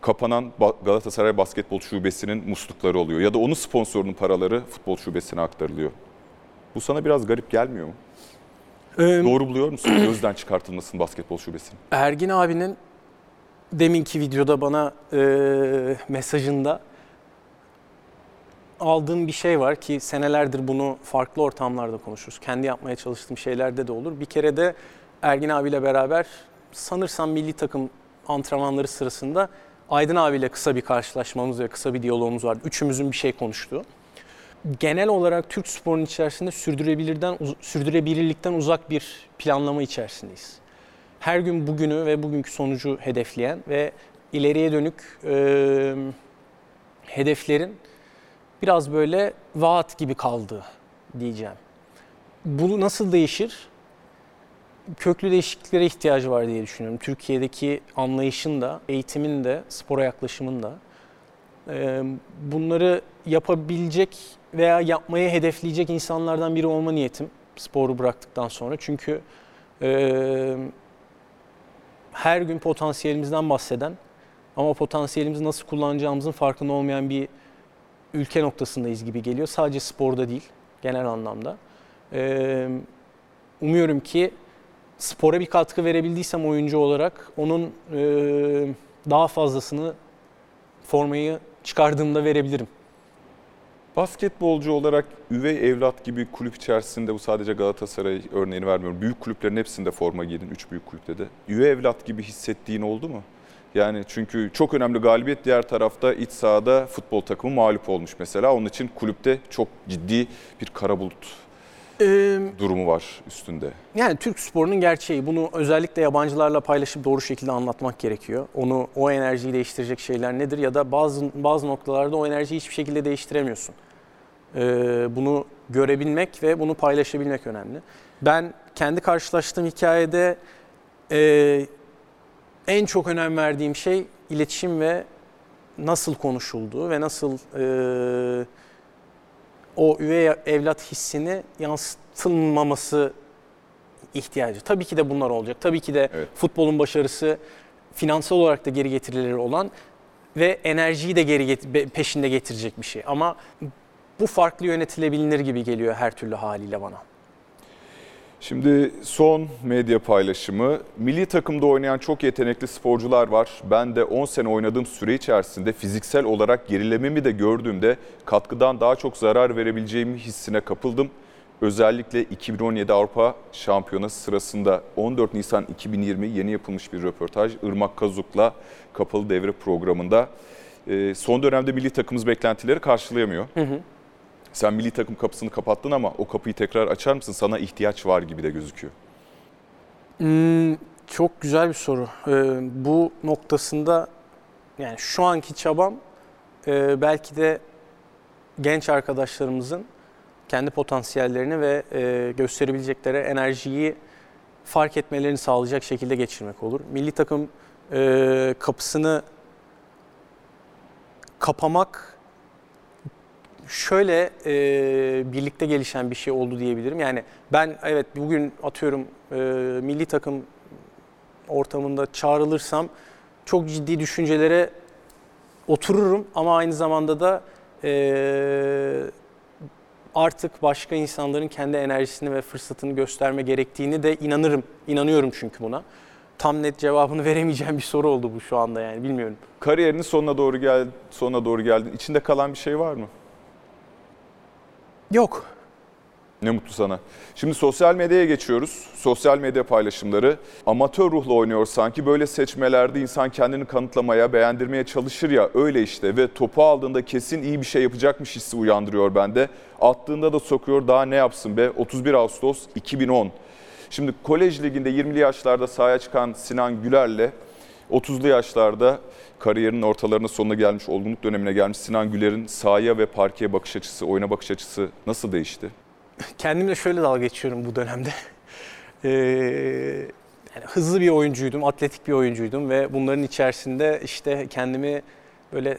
kapanan Galatasaray Basketbol Şubesi'nin muslukları oluyor. Ya da onun sponsorunun paraları futbol şubesine aktarılıyor. Bu sana biraz garip gelmiyor mu? Ee, Doğru buluyor musun gözden çıkartılmasını basketbol şubesinin? Ergin abinin deminki videoda bana e, mesajında aldığım bir şey var ki senelerdir bunu farklı ortamlarda konuşuruz. Kendi yapmaya çalıştığım şeylerde de olur. Bir kere de Ergin abiyle beraber sanırsam milli takım antrenmanları sırasında Aydın abiyle kısa bir karşılaşmamız ve kısa bir diyalogumuz vardı. Üçümüzün bir şey konuştuğu. Genel olarak Türk sporunun içerisinde sürdürülebilirden sürdürülebilirlikten uzak bir planlama içerisindeyiz her gün bugünü ve bugünkü sonucu hedefleyen ve ileriye dönük e, hedeflerin biraz böyle vaat gibi kaldığı diyeceğim. Bu nasıl değişir? Köklü değişikliklere ihtiyacı var diye düşünüyorum. Türkiye'deki anlayışın da, eğitimin de, spora yaklaşımın da. E, bunları yapabilecek veya yapmayı hedefleyecek insanlardan biri olma niyetim sporu bıraktıktan sonra. Çünkü e, her gün potansiyelimizden bahseden ama potansiyelimizi nasıl kullanacağımızın farkında olmayan bir ülke noktasındayız gibi geliyor. Sadece sporda değil, genel anlamda. Ee, umuyorum ki spora bir katkı verebildiysem oyuncu olarak onun e, daha fazlasını formayı çıkardığımda verebilirim. Basketbolcu olarak üvey evlat gibi kulüp içerisinde bu sadece Galatasaray örneğini vermiyorum. Büyük kulüplerin hepsinde forma giydin, üç büyük kulüpte de. Üvey evlat gibi hissettiğin oldu mu? Yani çünkü çok önemli galibiyet diğer tarafta iç sahada futbol takımı mağlup olmuş mesela. Onun için kulüpte çok ciddi bir kara bulut Ee, durumu var üstünde. Yani Türk sporunun gerçeği. Bunu özellikle yabancılarla paylaşıp doğru şekilde anlatmak gerekiyor. Onu o enerjiyi değiştirecek şeyler nedir ya da bazı bazı noktalarda o enerjiyi hiçbir şekilde değiştiremiyorsun. Ee, bunu görebilmek ve bunu paylaşabilmek önemli. Ben kendi karşılaştığım hikayede e, en çok önem verdiğim şey iletişim ve nasıl konuşulduğu ve nasıl e, o üvey evlat hissini yansıtılmaması ihtiyacı. Tabii ki de bunlar olacak. Tabii ki de Evet. futbolun başarısı finansal olarak da geri getirileri olan ve enerjiyi de geri get- peşinde getirecek bir şey. Ama bu farklı yönetilebilir gibi geliyor her türlü haliyle bana. Şimdi son medya paylaşımı. Milli takımda oynayan çok yetenekli sporcular var. Ben de 10 sene oynadığım süre içerisinde fiziksel olarak gerilememi de gördüğümde katkıdan daha çok zarar verebileceğimi hissine kapıldım. Özellikle 2017 Avrupa Şampiyonası sırasında 14 Nisan 2020 yeni yapılmış bir röportaj Irmak Kazuk'la kapalı devre programında. Ee, son dönemde milli takımımız beklentileri karşılayamıyor. Sen milli takım kapısını kapattın ama o kapıyı tekrar açar mısın? Sana ihtiyaç var gibi de gözüküyor. Hmm, çok güzel bir soru. Ee, bu noktasında yani şu anki çabam e, belki de genç arkadaşlarımızın kendi potansiyellerini ve e, gösterebilecekleri enerjiyi fark etmelerini sağlayacak şekilde geçirmek olur. Milli takım e, kapısını kapamak şöyle e, birlikte gelişen bir şey oldu diyebilirim. Yani ben evet bugün atıyorum e, milli takım ortamında çağrılırsam çok ciddi düşüncelere otururum ama aynı zamanda da e, artık başka insanların kendi enerjisini ve fırsatını gösterme gerektiğini de inanırım. İnanıyorum çünkü buna. Tam net cevabını veremeyeceğim bir soru oldu bu şu anda yani bilmiyorum. Kariyerinin sonuna doğru gel sonuna doğru geldin. İçinde kalan bir şey var mı? Yok. Ne mutlu sana. Şimdi sosyal medyaya geçiyoruz. Sosyal medya paylaşımları. Amatör ruhla oynuyor sanki. Böyle seçmelerde insan kendini kanıtlamaya, beğendirmeye çalışır ya öyle işte. Ve topu aldığında kesin iyi bir şey yapacakmış hissi uyandırıyor bende. Attığında da sokuyor daha ne yapsın be. 31 Ağustos 2010. Şimdi kolej liginde 20'li yaşlarda sahaya çıkan Sinan Güler'le 30'lu yaşlarda kariyerinin ortalarına sonuna gelmiş, olgunluk dönemine gelmiş Sinan Güler'in sahaya ve parkeye bakış açısı, oyuna bakış açısı nasıl değişti? Kendimle şöyle dalga geçiyorum bu dönemde. Ee, yani hızlı bir oyuncuydum, atletik bir oyuncuydum ve bunların içerisinde işte kendimi böyle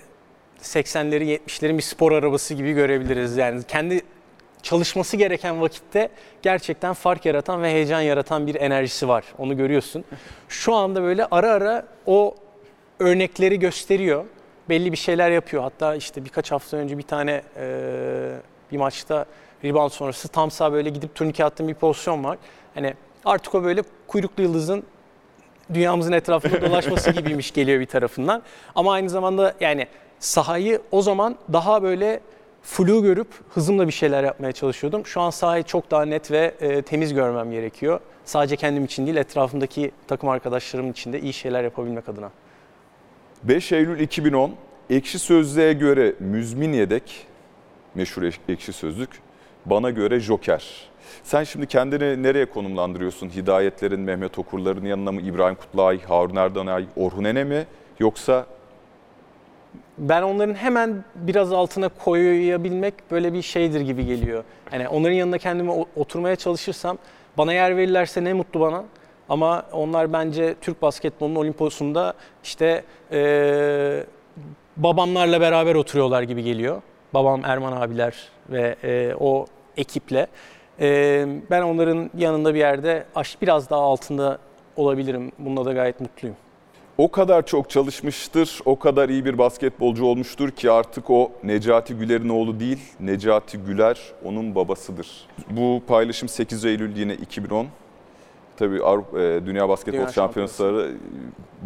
80'lerin 70'lerin bir spor arabası gibi görebiliriz. Yani kendi çalışması gereken vakitte gerçekten fark yaratan ve heyecan yaratan bir enerjisi var. Onu görüyorsun. Şu anda böyle ara ara o örnekleri gösteriyor. Belli bir şeyler yapıyor. Hatta işte birkaç hafta önce bir tane e, bir maçta rebound sonrası tam sağ böyle gidip turnike attığım bir pozisyon var. Hani artık o böyle kuyruklu yıldızın dünyamızın etrafında dolaşması gibiymiş geliyor bir tarafından. Ama aynı zamanda yani sahayı o zaman daha böyle flu görüp hızımla bir şeyler yapmaya çalışıyordum. Şu an sahayı çok daha net ve e, temiz görmem gerekiyor. Sadece kendim için değil, etrafımdaki takım arkadaşlarım için de iyi şeyler yapabilmek adına. 5 Eylül 2010 Ekşi Sözlüğe göre müzmin yedek, meşhur Ek- Ekşi Sözlük, bana göre Joker. Sen şimdi kendini nereye konumlandırıyorsun? Hidayetlerin, Mehmet Okurların yanına mı? İbrahim Kutlay, Harun Erdanay, Orhun Ene mi? Yoksa ben onların hemen biraz altına koyabilmek böyle bir şeydir gibi geliyor. Hani onların yanına kendimi o- oturmaya çalışırsam bana yer verirlerse ne mutlu bana. Ama onlar bence Türk basketbolunun olimposunda işte eee, babamlarla beraber oturuyorlar gibi geliyor. Babam Erman abiler ve eee, o ekiple. Eee, ben onların yanında bir yerde biraz daha altında olabilirim. Bununla da gayet mutluyum. o kadar çok çalışmıştır, o kadar iyi bir basketbolcu olmuştur ki artık o Necati Güler'in oğlu değil, Necati Güler onun babasıdır. Bu paylaşım 8 Eylül yine 2010. Tabii Avrupa, e, Dünya Basketbol Dünya Şampiyonası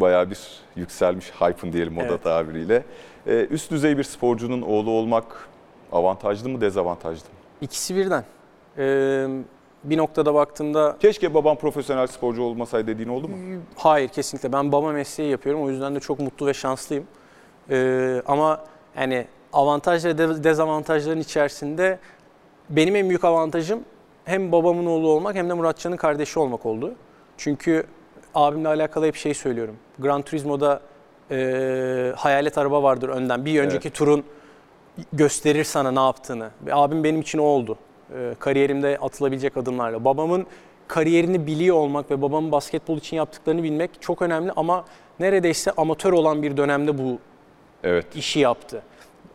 bayağı bir yükselmiş hype'ın diyelim moda Evet. tabiriyle. E, Üst düzey bir sporcunun oğlu olmak avantajlı mı, dezavantajlı mı? İkisi birden. Eee, bir noktada baktığımda Keşke babam profesyonel sporcu olmasaydı dediğin oldu mu? Hayır kesinlikle. Ben baba mesleği yapıyorum. O yüzden de çok mutlu ve şanslıyım. Ee, ama yani avantaj ve de- dezavantajların içerisinde benim en büyük avantajım hem babamın oğlu olmak hem de Muratcan'ın kardeşi olmak oldu. Çünkü abimle alakalı hep şey söylüyorum. Gran Turismo'da e, hayalet araba vardır önden. Bir önceki turun gösterir sana ne yaptığını. Ve abim benim için o oldu. Ee, kariyerimde atılabilecek adımlarla. Babamın kariyerini biliyor olmak ve babamın basketbol için yaptıklarını bilmek çok önemli ama neredeyse amatör olan bir dönemde bu Evet. işi yaptı.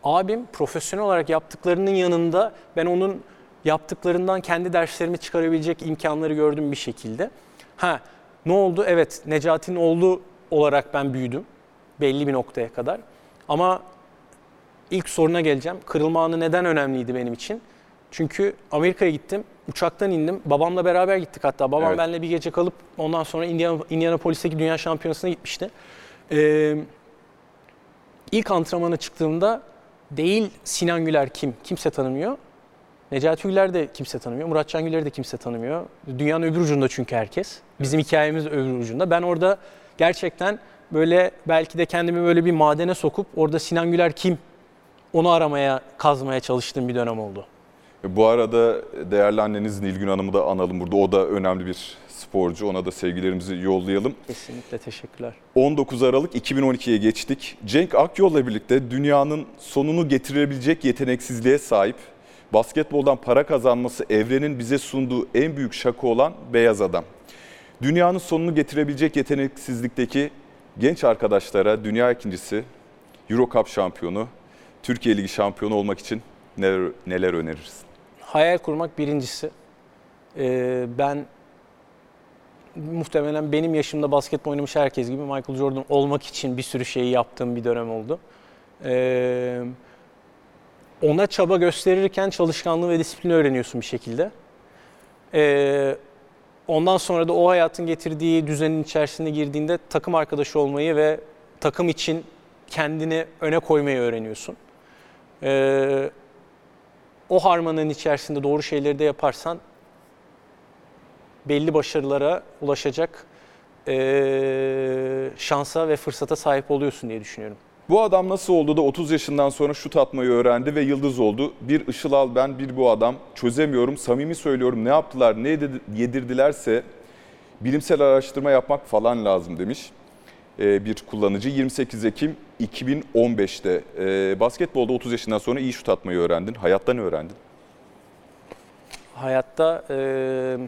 Abim profesyonel olarak yaptıklarının yanında ben onun yaptıklarından kendi derslerimi çıkarabilecek imkanları gördüm bir şekilde. Ha ne oldu? Evet Necati'nin oğlu olarak ben büyüdüm belli bir noktaya kadar. Ama ilk soruna geleceğim. Kırılma anı neden önemliydi benim için? Çünkü Amerika'ya gittim, uçaktan indim. Babamla beraber gittik hatta. Babam Evet. benimle bir gece kalıp ondan sonra Indiana, Indianapolis'teki Dünya Şampiyonası'na gitmişti. Ee, ilk antrenmana çıktığımda değil Sinan Güler kim? Kimse tanımıyor. Necati Güler de kimse tanımıyor. Muratcan Güler'i de kimse tanımıyor. Dünyanın öbür ucunda çünkü herkes. Bizim hikayemiz öbür ucunda. Ben orada gerçekten böyle belki de kendimi böyle bir madene sokup orada Sinan Güler kim? Onu aramaya, kazmaya çalıştığım bir dönem oldu. Bu arada değerli anneniz Nilgün Hanım'ı da analım burada. O da önemli bir sporcu. Ona da sevgilerimizi yollayalım. Kesinlikle teşekkürler. 19 Aralık 2012'ye geçtik. Cenk Akyol'la birlikte dünyanın sonunu getirebilecek yeteneksizliğe sahip, basketboldan para kazanması evrenin bize sunduğu en büyük şaka olan beyaz adam. Dünyanın sonunu getirebilecek yeteneksizlikteki genç arkadaşlara dünya ikincisi, Euro Cup şampiyonu, Türkiye Ligi şampiyonu olmak için neler, neler önerirsin? Hayal kurmak birincisi. Ee, ben muhtemelen benim yaşımda basketbol oynamış herkes gibi Michael Jordan olmak için bir sürü şeyi yaptığım bir dönem oldu. Ee, ona çaba gösterirken çalışkanlığı ve disiplini öğreniyorsun bir şekilde. Ee, ondan sonra da o hayatın getirdiği düzenin içerisine girdiğinde takım arkadaşı olmayı ve takım için kendini öne koymayı öğreniyorsun. Ee, o harmanın içerisinde doğru şeyleri de yaparsan belli başarılara ulaşacak eee, şansa ve fırsata sahip oluyorsun diye düşünüyorum. Bu adam nasıl oldu da 30 yaşından sonra şut atmayı öğrendi ve yıldız oldu? Bir Işıl Al ben, bir bu adam. Çözemiyorum, samimi söylüyorum. Ne yaptılar, ne yedi- yedirdilerse bilimsel araştırma yapmak falan lazım demiş Ee, bir kullanıcı. 28 Ekim 2015'te Ee, basketbolda 30 yaşından sonra iyi şut atmayı öğrendin. Hayattan öğrendin. Hayatta eee,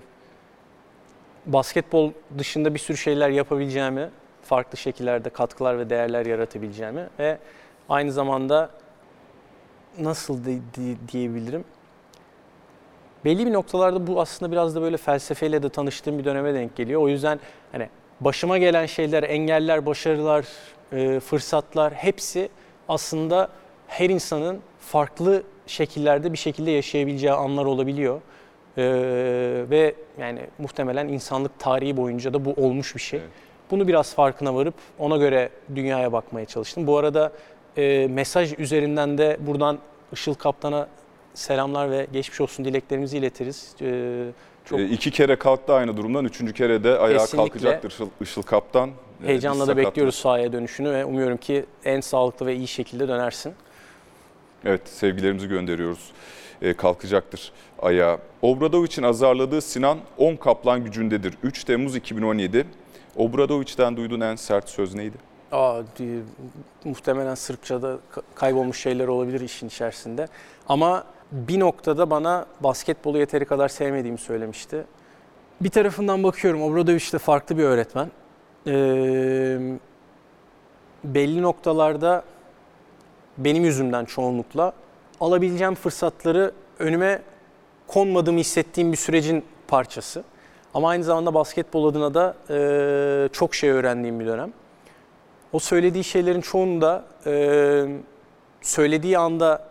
basketbol dışında bir sürü şeyler yapabileceğimi, farklı şekillerde katkılar ve değerler yaratabileceğimi ve aynı zamanda nasıl di- di- diyebilirim? Belli bir noktalarda bu aslında biraz da böyle felsefeyle de tanıştığım bir döneme denk geliyor. O yüzden hani başıma gelen şeyler, engeller, başarılar, e, fırsatlar hepsi aslında her insanın farklı şekillerde bir şekilde yaşayabileceği anlar olabiliyor. Ee, ve yani muhtemelen insanlık tarihi boyunca da bu olmuş bir şey. Evet. Bunu biraz farkına varıp ona göre dünyaya bakmaya çalıştım. Bu arada e, mesaj üzerinden de buradan Işıl Kaptan'a selamlar ve geçmiş olsun dileklerimizi iletiriz. Ee, çok Ee, iki kere kalktı aynı durumdan. Üçüncü kere de ayağa Kesinlikle. kalkacaktır Işıl, Işıl Kaptan. Ee, heyecanla biz da sakatlık- bekliyoruz sahaya dönüşünü ve umuyorum ki en sağlıklı ve iyi şekilde dönersin. Evet, sevgilerimizi gönderiyoruz. Ee, kalkacaktır ayağa. Obradovic'in azarladığı Sinan 10 kaplan gücündedir. 3 Temmuz 2017. Obradovic'den duyduğun en sert söz neydi? Aa, muhtemelen Sırpçada ka- kaybolmuş şeyler olabilir işin içerisinde. Ama bir noktada bana basketbolu yeteri kadar sevmediğimi söylemişti. Bir tarafından bakıyorum Obradoviç de farklı bir öğretmen. Ee, belli noktalarda benim yüzümden çoğunlukla alabileceğim fırsatları önüme konmadığımı hissettiğim bir sürecin parçası. Ama aynı zamanda basketbol adına da e, çok şey öğrendiğim bir dönem. O söylediği şeylerin çoğunu da e, söylediği anda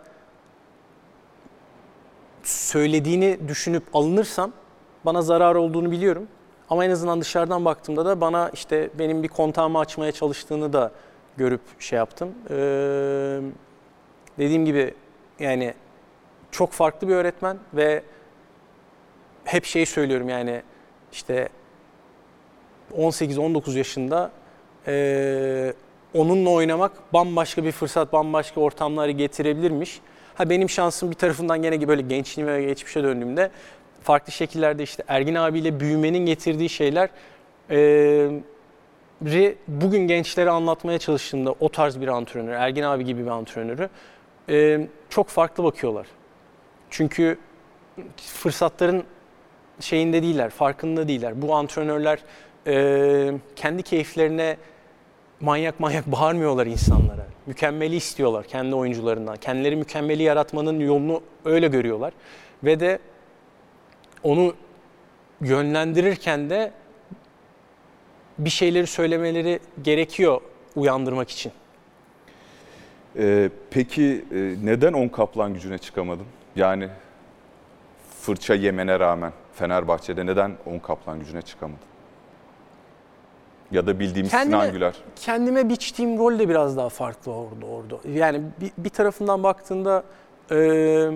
söylediğini düşünüp alınırsam bana zarar olduğunu biliyorum. Ama en azından dışarıdan baktığımda da bana işte benim bir kontağımı açmaya çalıştığını da görüp şey yaptım. Ee, dediğim gibi yani çok farklı bir öğretmen ve hep şey söylüyorum yani işte 18-19 yaşında ee, onunla oynamak bambaşka bir fırsat, bambaşka ortamları getirebilirmiş. Ha benim şansım bir tarafından gene böyle gençliğime ve geçmişe döndüğümde farklı şekillerde işte Ergin abiyle büyümenin getirdiği şeyler ri bugün gençlere anlatmaya çalıştığımda o tarz bir antrenör, Ergin abi gibi bir antrenörü ee, çok farklı bakıyorlar. Çünkü fırsatların şeyinde değiller, farkında değiller. Bu antrenörler e, kendi keyiflerine manyak manyak bağırmıyorlar insanlara. Mükemmeli istiyorlar kendi oyuncularından. Kendileri mükemmeli yaratmanın yolunu öyle görüyorlar. Ve de onu yönlendirirken de bir şeyleri söylemeleri gerekiyor uyandırmak için. Ee, peki e, neden 10 kaplan gücüne çıkamadın? Yani fırça yemene rağmen Fenerbahçe'de neden 10 kaplan gücüne çıkamadın? Ya da bildiğimiz Kendime- Sinan Güler. kendime biçtiğim rol de biraz daha farklı orada orada. Yani bir, bir tarafından baktığında e,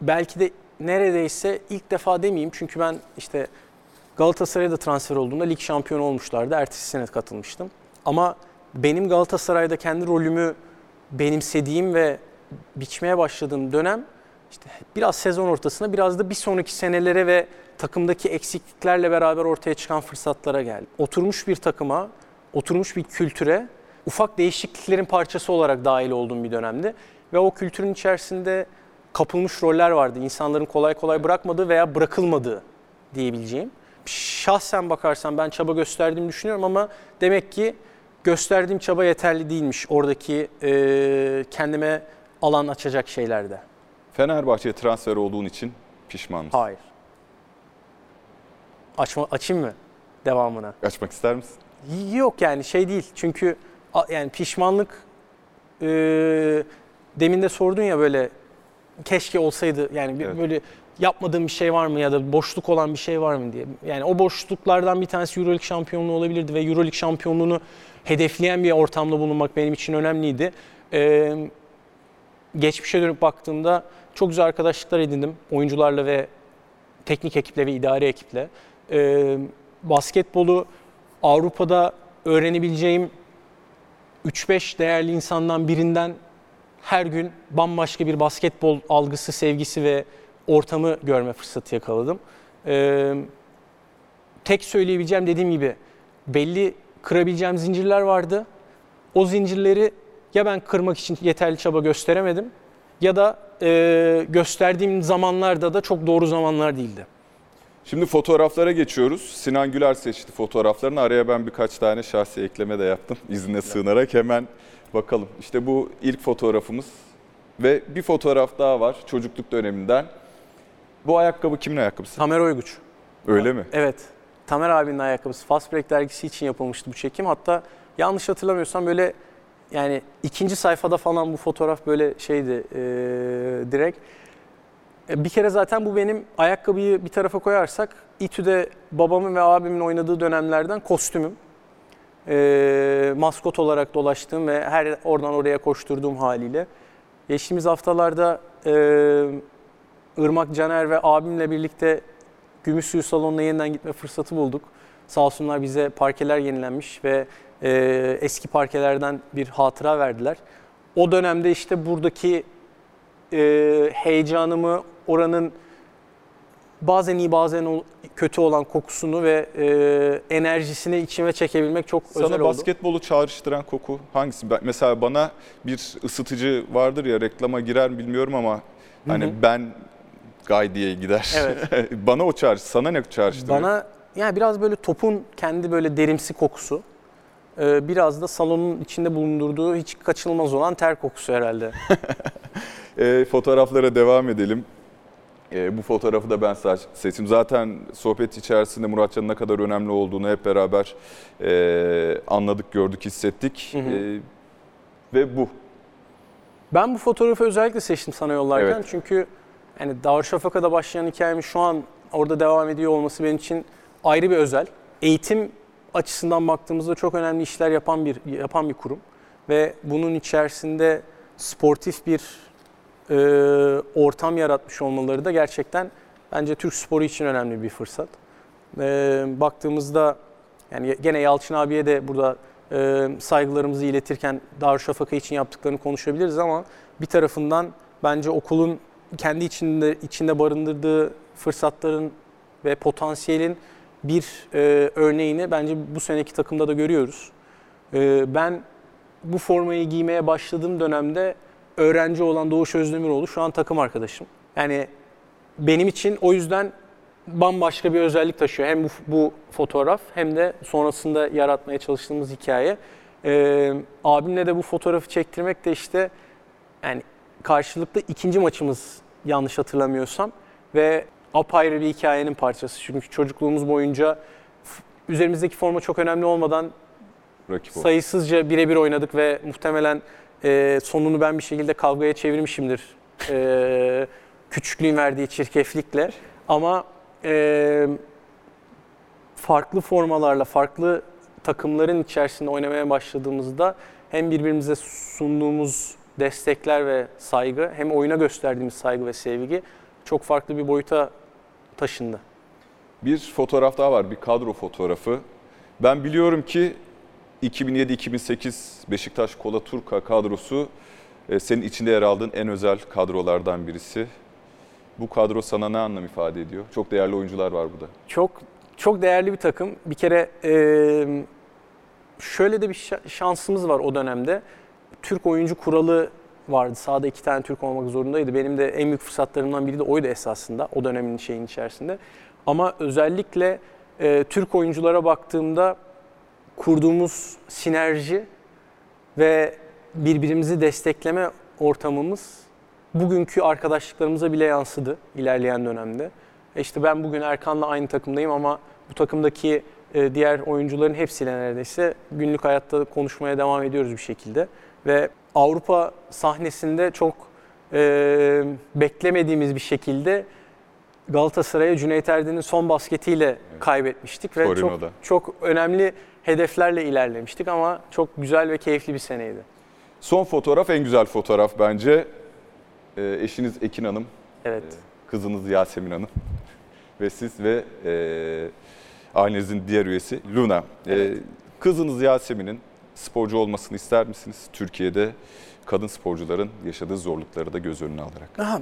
belki de neredeyse ilk defa demeyeyim çünkü ben işte Galatasaray'a da transfer olduğumda lig şampiyonu olmuşlardı. Ertesi sene katılmıştım. Ama benim Galatasaray'da kendi rolümü benimsediğim ve biçmeye başladığım dönem işte biraz sezon ortasına biraz da bir sonraki senelere ve takımdaki eksikliklerle beraber ortaya çıkan fırsatlara geldi. Oturmuş bir takıma, oturmuş bir kültüre ufak değişikliklerin parçası olarak dahil olduğum bir dönemdi. Ve o kültürün içerisinde kapılmış roller vardı. İnsanların kolay kolay bırakmadığı veya bırakılmadığı diyebileceğim. Şahsen bakarsam ben çaba gösterdiğimi düşünüyorum ama demek ki gösterdiğim çaba yeterli değilmiş oradaki e, kendime alan açacak şeylerde. Fenerbahçe'ye transfer olduğun için pişman mısın? Hayır. Açma, açayım mı devamına? Açmak ister misin? Yok yani şey değil. Çünkü yani pişmanlık e, demin de sordun ya böyle keşke olsaydı yani Evet. böyle yapmadığım bir şey var mı ya da boşluk olan bir şey var mı diye. Yani o boşluklardan bir tanesi EuroLeague şampiyonluğu olabilirdi ve EuroLeague şampiyonluğunu hedefleyen bir ortamda bulunmak benim için önemliydi. E, geçmişe dönüp baktığımda çok güzel arkadaşlıklar edindim oyuncularla ve teknik ekiple ve idari ekiple. Ee, basketbolu Avrupa'da öğrenebileceğim 3-5 değerli insandan birinden her gün bambaşka bir basketbol algısı, sevgisi ve ortamı görme fırsatı yakaladım. Ee, tek söyleyebileceğim dediğim gibi belli kırabileceğim zincirler vardı. O zincirleri ya ben kırmak için yeterli çaba gösteremedim ya da e, gösterdiğim zamanlarda da çok doğru zamanlar değildi. Şimdi fotoğraflara geçiyoruz. Sinan Güler seçti fotoğraflarını. Araya ben birkaç tane şahsi ekleme de yaptım. İzine sığınarak hemen bakalım. İşte bu ilk fotoğrafımız ve bir fotoğraf daha var çocukluk döneminden. Bu ayakkabı kimin ayakkabısı? Tamer Oyguç. Öyle mi? Evet. Tamer abinin ayakkabısı. Fast Break dergisi için yapılmıştı bu çekim. Hatta yanlış hatırlamıyorsam böyle yani ikinci sayfada falan bu fotoğraf böyle şeydi e, direkt. E, Bir kere zaten bu benim ayakkabıyı bir tarafa koyarsak İTÜ'de babamın ve abimin oynadığı dönemlerden kostümüm. E, maskot olarak dolaştığım ve her oradan oraya koşturduğum haliyle. Geçtiğimiz haftalarda e, Irmak Caner ve abimle birlikte Gümüşsuyu Salonu'na yeniden gitme fırsatı bulduk. Sağ olsunlar bize parkeler yenilenmiş ve e, eski parkelerden bir hatıra verdiler. O dönemde işte buradaki e, heyecanımı, oranın bazen iyi bazen kötü olan kokusunu ve e, enerjisini içime çekebilmek çok özel Sana oldu. basketbolu çağrıştıran koku hangisi? Ben, mesela bana bir ısıtıcı vardır ya reklama girer mi bilmiyorum ama hani ben Gay diye gider. Evet. bana o çağrış, sana ne çağrıştırıyor? Bana yani biraz böyle topun kendi böyle derimsi kokusu. E, Biraz da salonun içinde bulundurduğu hiç kaçınılmaz olan ter kokusu herhalde. E, fotoğraflara devam edelim. E, bu fotoğrafı da ben seçtim. Zaten sohbet içerisinde Muratcan'ın ne kadar önemli olduğunu hep beraber e, anladık, gördük, hissettik. Hı hı. E, ve bu. Ben bu fotoğrafı özellikle seçtim sana yollarken Evet. çünkü yani Darüşşafaka'da başlayan hikayemin şu an orada devam ediyor olması benim için ayrı bir özel. Eğitim açısından baktığımızda çok önemli işler yapan bir yapan bir kurum ve bunun içerisinde sportif bir e, ortam yaratmış olmaları da gerçekten bence Türk sporu için önemli bir fırsat. E, baktığımızda yani gene Yalçın abiye de burada e, saygılarımızı iletirken Darüşşafaka için yaptıklarını konuşabiliriz ama bir tarafından bence okulun kendi içinde içinde barındırdığı fırsatların ve potansiyelin bir e, örneğini bence bu seneki takımda da görüyoruz. E, ben bu formayı giymeye başladığım dönemde öğrenci olan Doğuş Özdemiroğlu şu an takım arkadaşım. Yani benim için o yüzden bambaşka bir özellik taşıyor. Hem bu, bu fotoğraf hem de sonrasında yaratmaya çalıştığımız hikaye. Ee, abimle de bu fotoğrafı çektirmek de işte yani karşılıklı ikinci maçımız yanlış hatırlamıyorsam ve apayrı bir hikayenin parçası. Çünkü çocukluğumuz boyunca üzerimizdeki forma çok önemli olmadan Rakip sayısızca birebir oynadık ve muhtemelen e, sonunu ben bir şekilde kavgaya çevirmişimdir. E, küçüklüğün verdiği çirkeflikle. Ama e, farklı formalarla, farklı takımların içerisinde oynamaya başladığımızda hem birbirimize sunduğumuz destekler ve saygı hem oyuna gösterdiğimiz saygı ve sevgi çok farklı bir boyuta taşındı. Bir fotoğraf daha var, bir kadro fotoğrafı. Ben biliyorum ki 2007-2008 Beşiktaş Kola Turka kadrosu e, senin içinde yer aldığın en özel kadrolardan birisi. Bu kadro sana ne anlam ifade ediyor? Çok değerli oyuncular var burada. Çok çok değerli bir takım. Bir kere e, şöyle de bir şa- şansımız var o dönemde. Türk oyuncu kuralı vardı. Sahada iki tane Türk olmak zorundaydı. Benim de en büyük fırsatlarımdan biri de oydu esasında o dönemin şeyin içerisinde. Ama özellikle e, Türk oyunculara baktığımda kurduğumuz sinerji ve birbirimizi destekleme ortamımız bugünkü arkadaşlıklarımıza bile yansıdı ilerleyen dönemde. E İşte ben bugün Erkan'la aynı takımdayım ama bu takımdaki e, diğer oyuncuların hepsiyle neredeyse günlük hayatta konuşmaya devam ediyoruz bir şekilde. Ve Avrupa sahnesinde çok e, beklemediğimiz bir şekilde Galatasaray'a Cüneyt Erdin'in son basketiyle kaybetmiştik ve çok Torino'da. çok önemli hedeflerle ilerlemiştik ama çok güzel ve keyifli bir seneydi. Son fotoğraf en güzel fotoğraf bence. E, eşiniz Ekin Hanım, Evet. kızınız Yasemin Hanım ve siz ve e, ailenizin diğer üyesi Luna. E, Evet. kızınız Yasemin'in sporcu olmasını ister misiniz? Türkiye'de kadın sporcuların yaşadığı zorlukları da göz önüne alarak. Aha,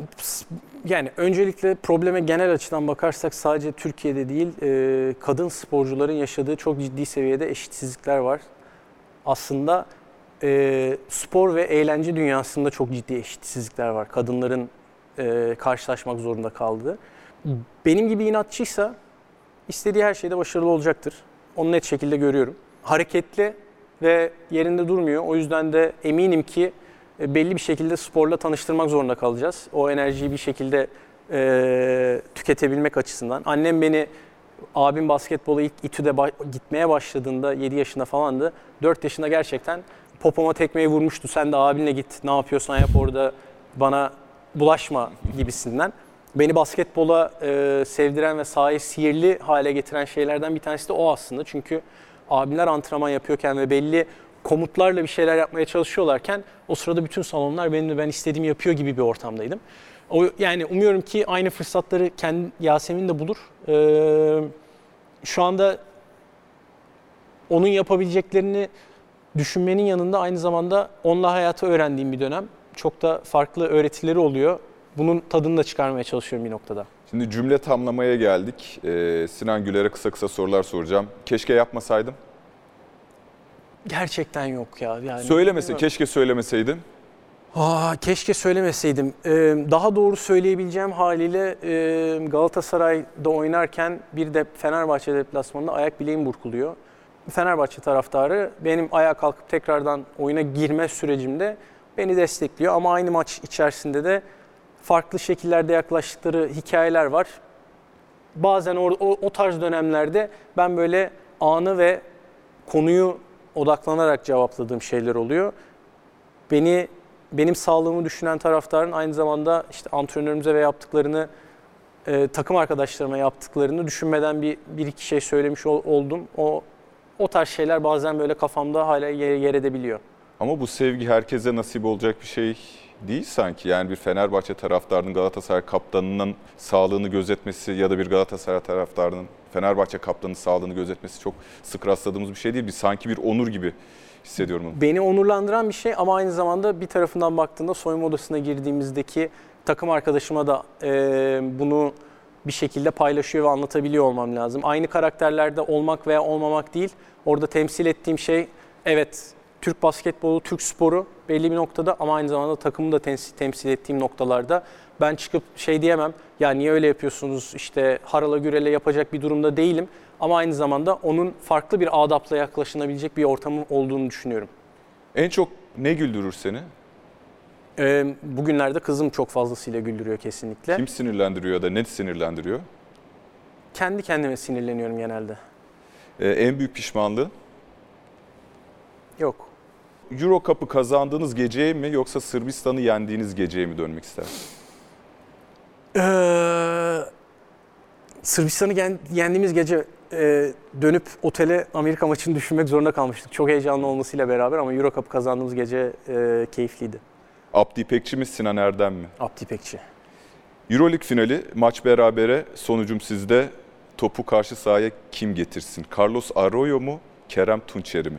Yani öncelikle probleme genel açıdan bakarsak sadece Türkiye'de değil, e, kadın sporcuların yaşadığı çok ciddi seviyede eşitsizlikler var. Aslında e, spor ve eğlence dünyasında çok ciddi eşitsizlikler var. Kadınların e, karşılaşmak zorunda kaldığı. Benim gibi inatçıysa istediği her şeyde başarılı olacaktır. Onu net şekilde görüyorum. Hareketli ve yerinde durmuyor. O yüzden de eminim ki e, belli bir şekilde sporla tanıştırmak zorunda kalacağız. O enerjiyi bir şekilde e, tüketebilmek açısından. Annem beni abim basketbola ilk İTÜ'de ba- gitmeye başladığında 7 yaşında falandı. 4 yaşında gerçekten popoma tekmeyi vurmuştu. Sen de abinle git ne yapıyorsan yap orada bana bulaşma gibisinden. Beni basketbola e, sevdiren ve sahayı sihirli hale getiren şeylerden bir tanesi de o aslında. Çünkü abiler antrenman yapıyorken ve belli komutlarla bir şeyler yapmaya çalışıyorlarken o sırada bütün salonlar benim de ben istediğimi yapıyor gibi bir ortamdaydım. O yani umuyorum ki aynı fırsatları kendi Yasemin de bulur. Ee, şu anda onun yapabileceklerini düşünmenin yanında aynı zamanda onunla hayatı öğrendiğim bir dönem. Çok da farklı öğretileri oluyor. Bunun tadını da çıkarmaya çalışıyorum bir noktada. Şimdi cümle tamlamaya geldik. Ee, Sinan Güler'e kısa kısa sorular soracağım. Keşke yapmasaydım. Gerçekten yok ya. Yani Söylemesin, bilmiyorum. keşke söylemeseydin. Aa, keşke söylemeseydim. Ee, daha doğru söyleyebileceğim haliyle e, Galatasaray'da oynarken bir de Fenerbahçe deplasmanında ayak bileğim burkuluyor. Fenerbahçe taraftarı benim ayağa kalkıp tekrardan oyuna girme sürecimde beni destekliyor. Ama aynı maç içerisinde de farklı şekillerde yaklaştıkları hikayeler var. Bazen o, o, o tarz dönemlerde ben böyle anı ve konuyu odaklanarak cevapladığım şeyler oluyor. Beni benim sağlığımı düşünen taraftarın aynı zamanda işte antrenörümüze ve yaptıklarını e, takım arkadaşlarıma yaptıklarını düşünmeden bir, bir iki şey söylemiş ol- oldum. O o tarz şeyler bazen böyle kafamda hala yer, yer edebiliyor. Ama bu sevgi herkese nasip olacak bir şey değil sanki. Yani bir Fenerbahçe taraftarının Galatasaray kaptanının sağlığını gözetmesi ya da bir Galatasaray taraftarının Fenerbahçe kaptanının sağlığını gözetmesi çok sık rastladığımız bir şey değil. Bir sanki bir onur gibi hissediyorum onu. Beni onurlandıran bir şey ama aynı zamanda bir tarafından baktığında soyunma odasına girdiğimizdeki takım arkadaşıma da e, bunu bir şekilde paylaşıyor ve anlatabiliyor olmam lazım. Aynı karakterlerde olmak veya olmamak değil. Orada temsil ettiğim şey evet Türk basketbolu, Türk sporu belli bir noktada ama aynı zamanda takımı da temsil, temsil ettiğim noktalarda ben çıkıp şey diyemem ya niye öyle yapıyorsunuz işte harala gürele yapacak bir durumda değilim ama aynı zamanda onun farklı bir adapla yaklaşılabilecek bir ortamı olduğunu düşünüyorum. En çok ne güldürür seni? Ee, bugünlerde kızım çok fazlasıyla güldürüyor kesinlikle. Kim sinirlendiriyor ya da ne sinirlendiriyor? Kendi kendime sinirleniyorum genelde. Ee, en büyük pişmanlığı? Yok. Euro Cup'ı kazandığınız geceye mi yoksa Sırbistan'ı yendiğiniz geceye mi dönmek istersin? Ee, Sırbistan'ı yendiğimiz gece e, dönüp otele Amerika maçını düşünmek zorunda kalmıştık. Çok heyecanlı olmasıyla beraber ama Euro Cup kazandığımız gece e, keyifliydi. Abdi İpekçi mi Sinan Erdem mi? Abdi İpekçi. Euroleague finali maç berabere sonucum sizde. Topu karşı sahaya kim getirsin? Carlos Arroyo mu? Kerem Tunçeri mi?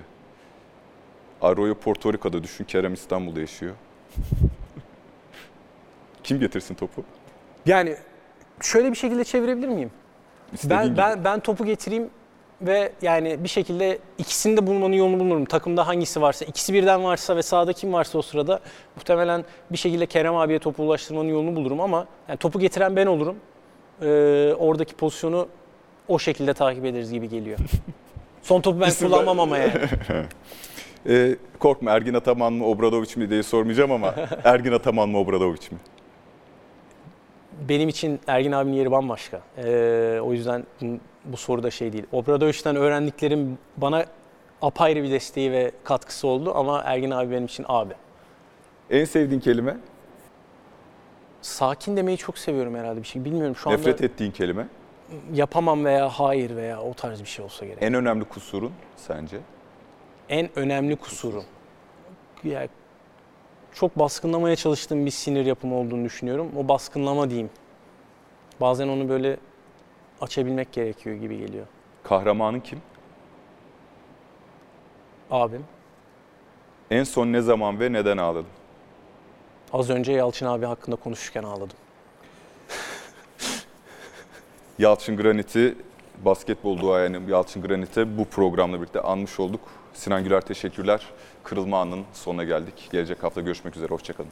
Arroyo Porto Rico'da düşün. Kerem İstanbul'da yaşıyor. kim getirsin topu? Yani şöyle bir şekilde çevirebilir miyim? İstediğin Ben, gibi. ben, ben topu getireyim ve yani bir şekilde ikisini de bulmanın yolunu bulurum. Takımda hangisi varsa, ikisi birden varsa ve sahada kim varsa o sırada muhtemelen bir şekilde Kerem abiye topu ulaştırmanın yolunu bulurum ama yani topu getiren ben olurum. Ee, oradaki pozisyonu o şekilde takip ederiz gibi geliyor. Son topu ben İsim kullanmam ama yani. Ee, korkma Ergin Ataman mı Obradoviç mi diye sormayacağım ama Ergin Ataman mı Obradoviç mi? Benim için Ergin abinin yeri bambaşka. Ee, o yüzden bu- bu soruda şey değil. Obradoviç'ten öğrendiklerim bana apayrı bir desteği ve katkısı oldu ama Ergin abi benim için abi. En sevdiğin kelime? Sakin demeyi çok seviyorum herhalde bir şey. Bilmiyorum şu anda Nefret ettiğin kelime? yapamam veya hayır veya o tarz bir şey olsa gerek. En önemli kusurun sence? Önemli kusurum. Yani çok baskınlamaya çalıştığım bir sinir yapımı olduğunu düşünüyorum. O baskınlama diyeyim. Bazen onu böyle açabilmek gerekiyor gibi geliyor. Kahramanın kim? Abim. En son ne zaman ve neden ağladın? Az önce Yalçın abi hakkında konuşurken ağladım. Yalçın Granit'i basketbol duayeni Yalçın Granit'e bu programla birlikte anmış olduk. Sinan Güler teşekkürler. Kırılma anının sonuna geldik. Gelecek hafta görüşmek üzere. Hoşçakalın.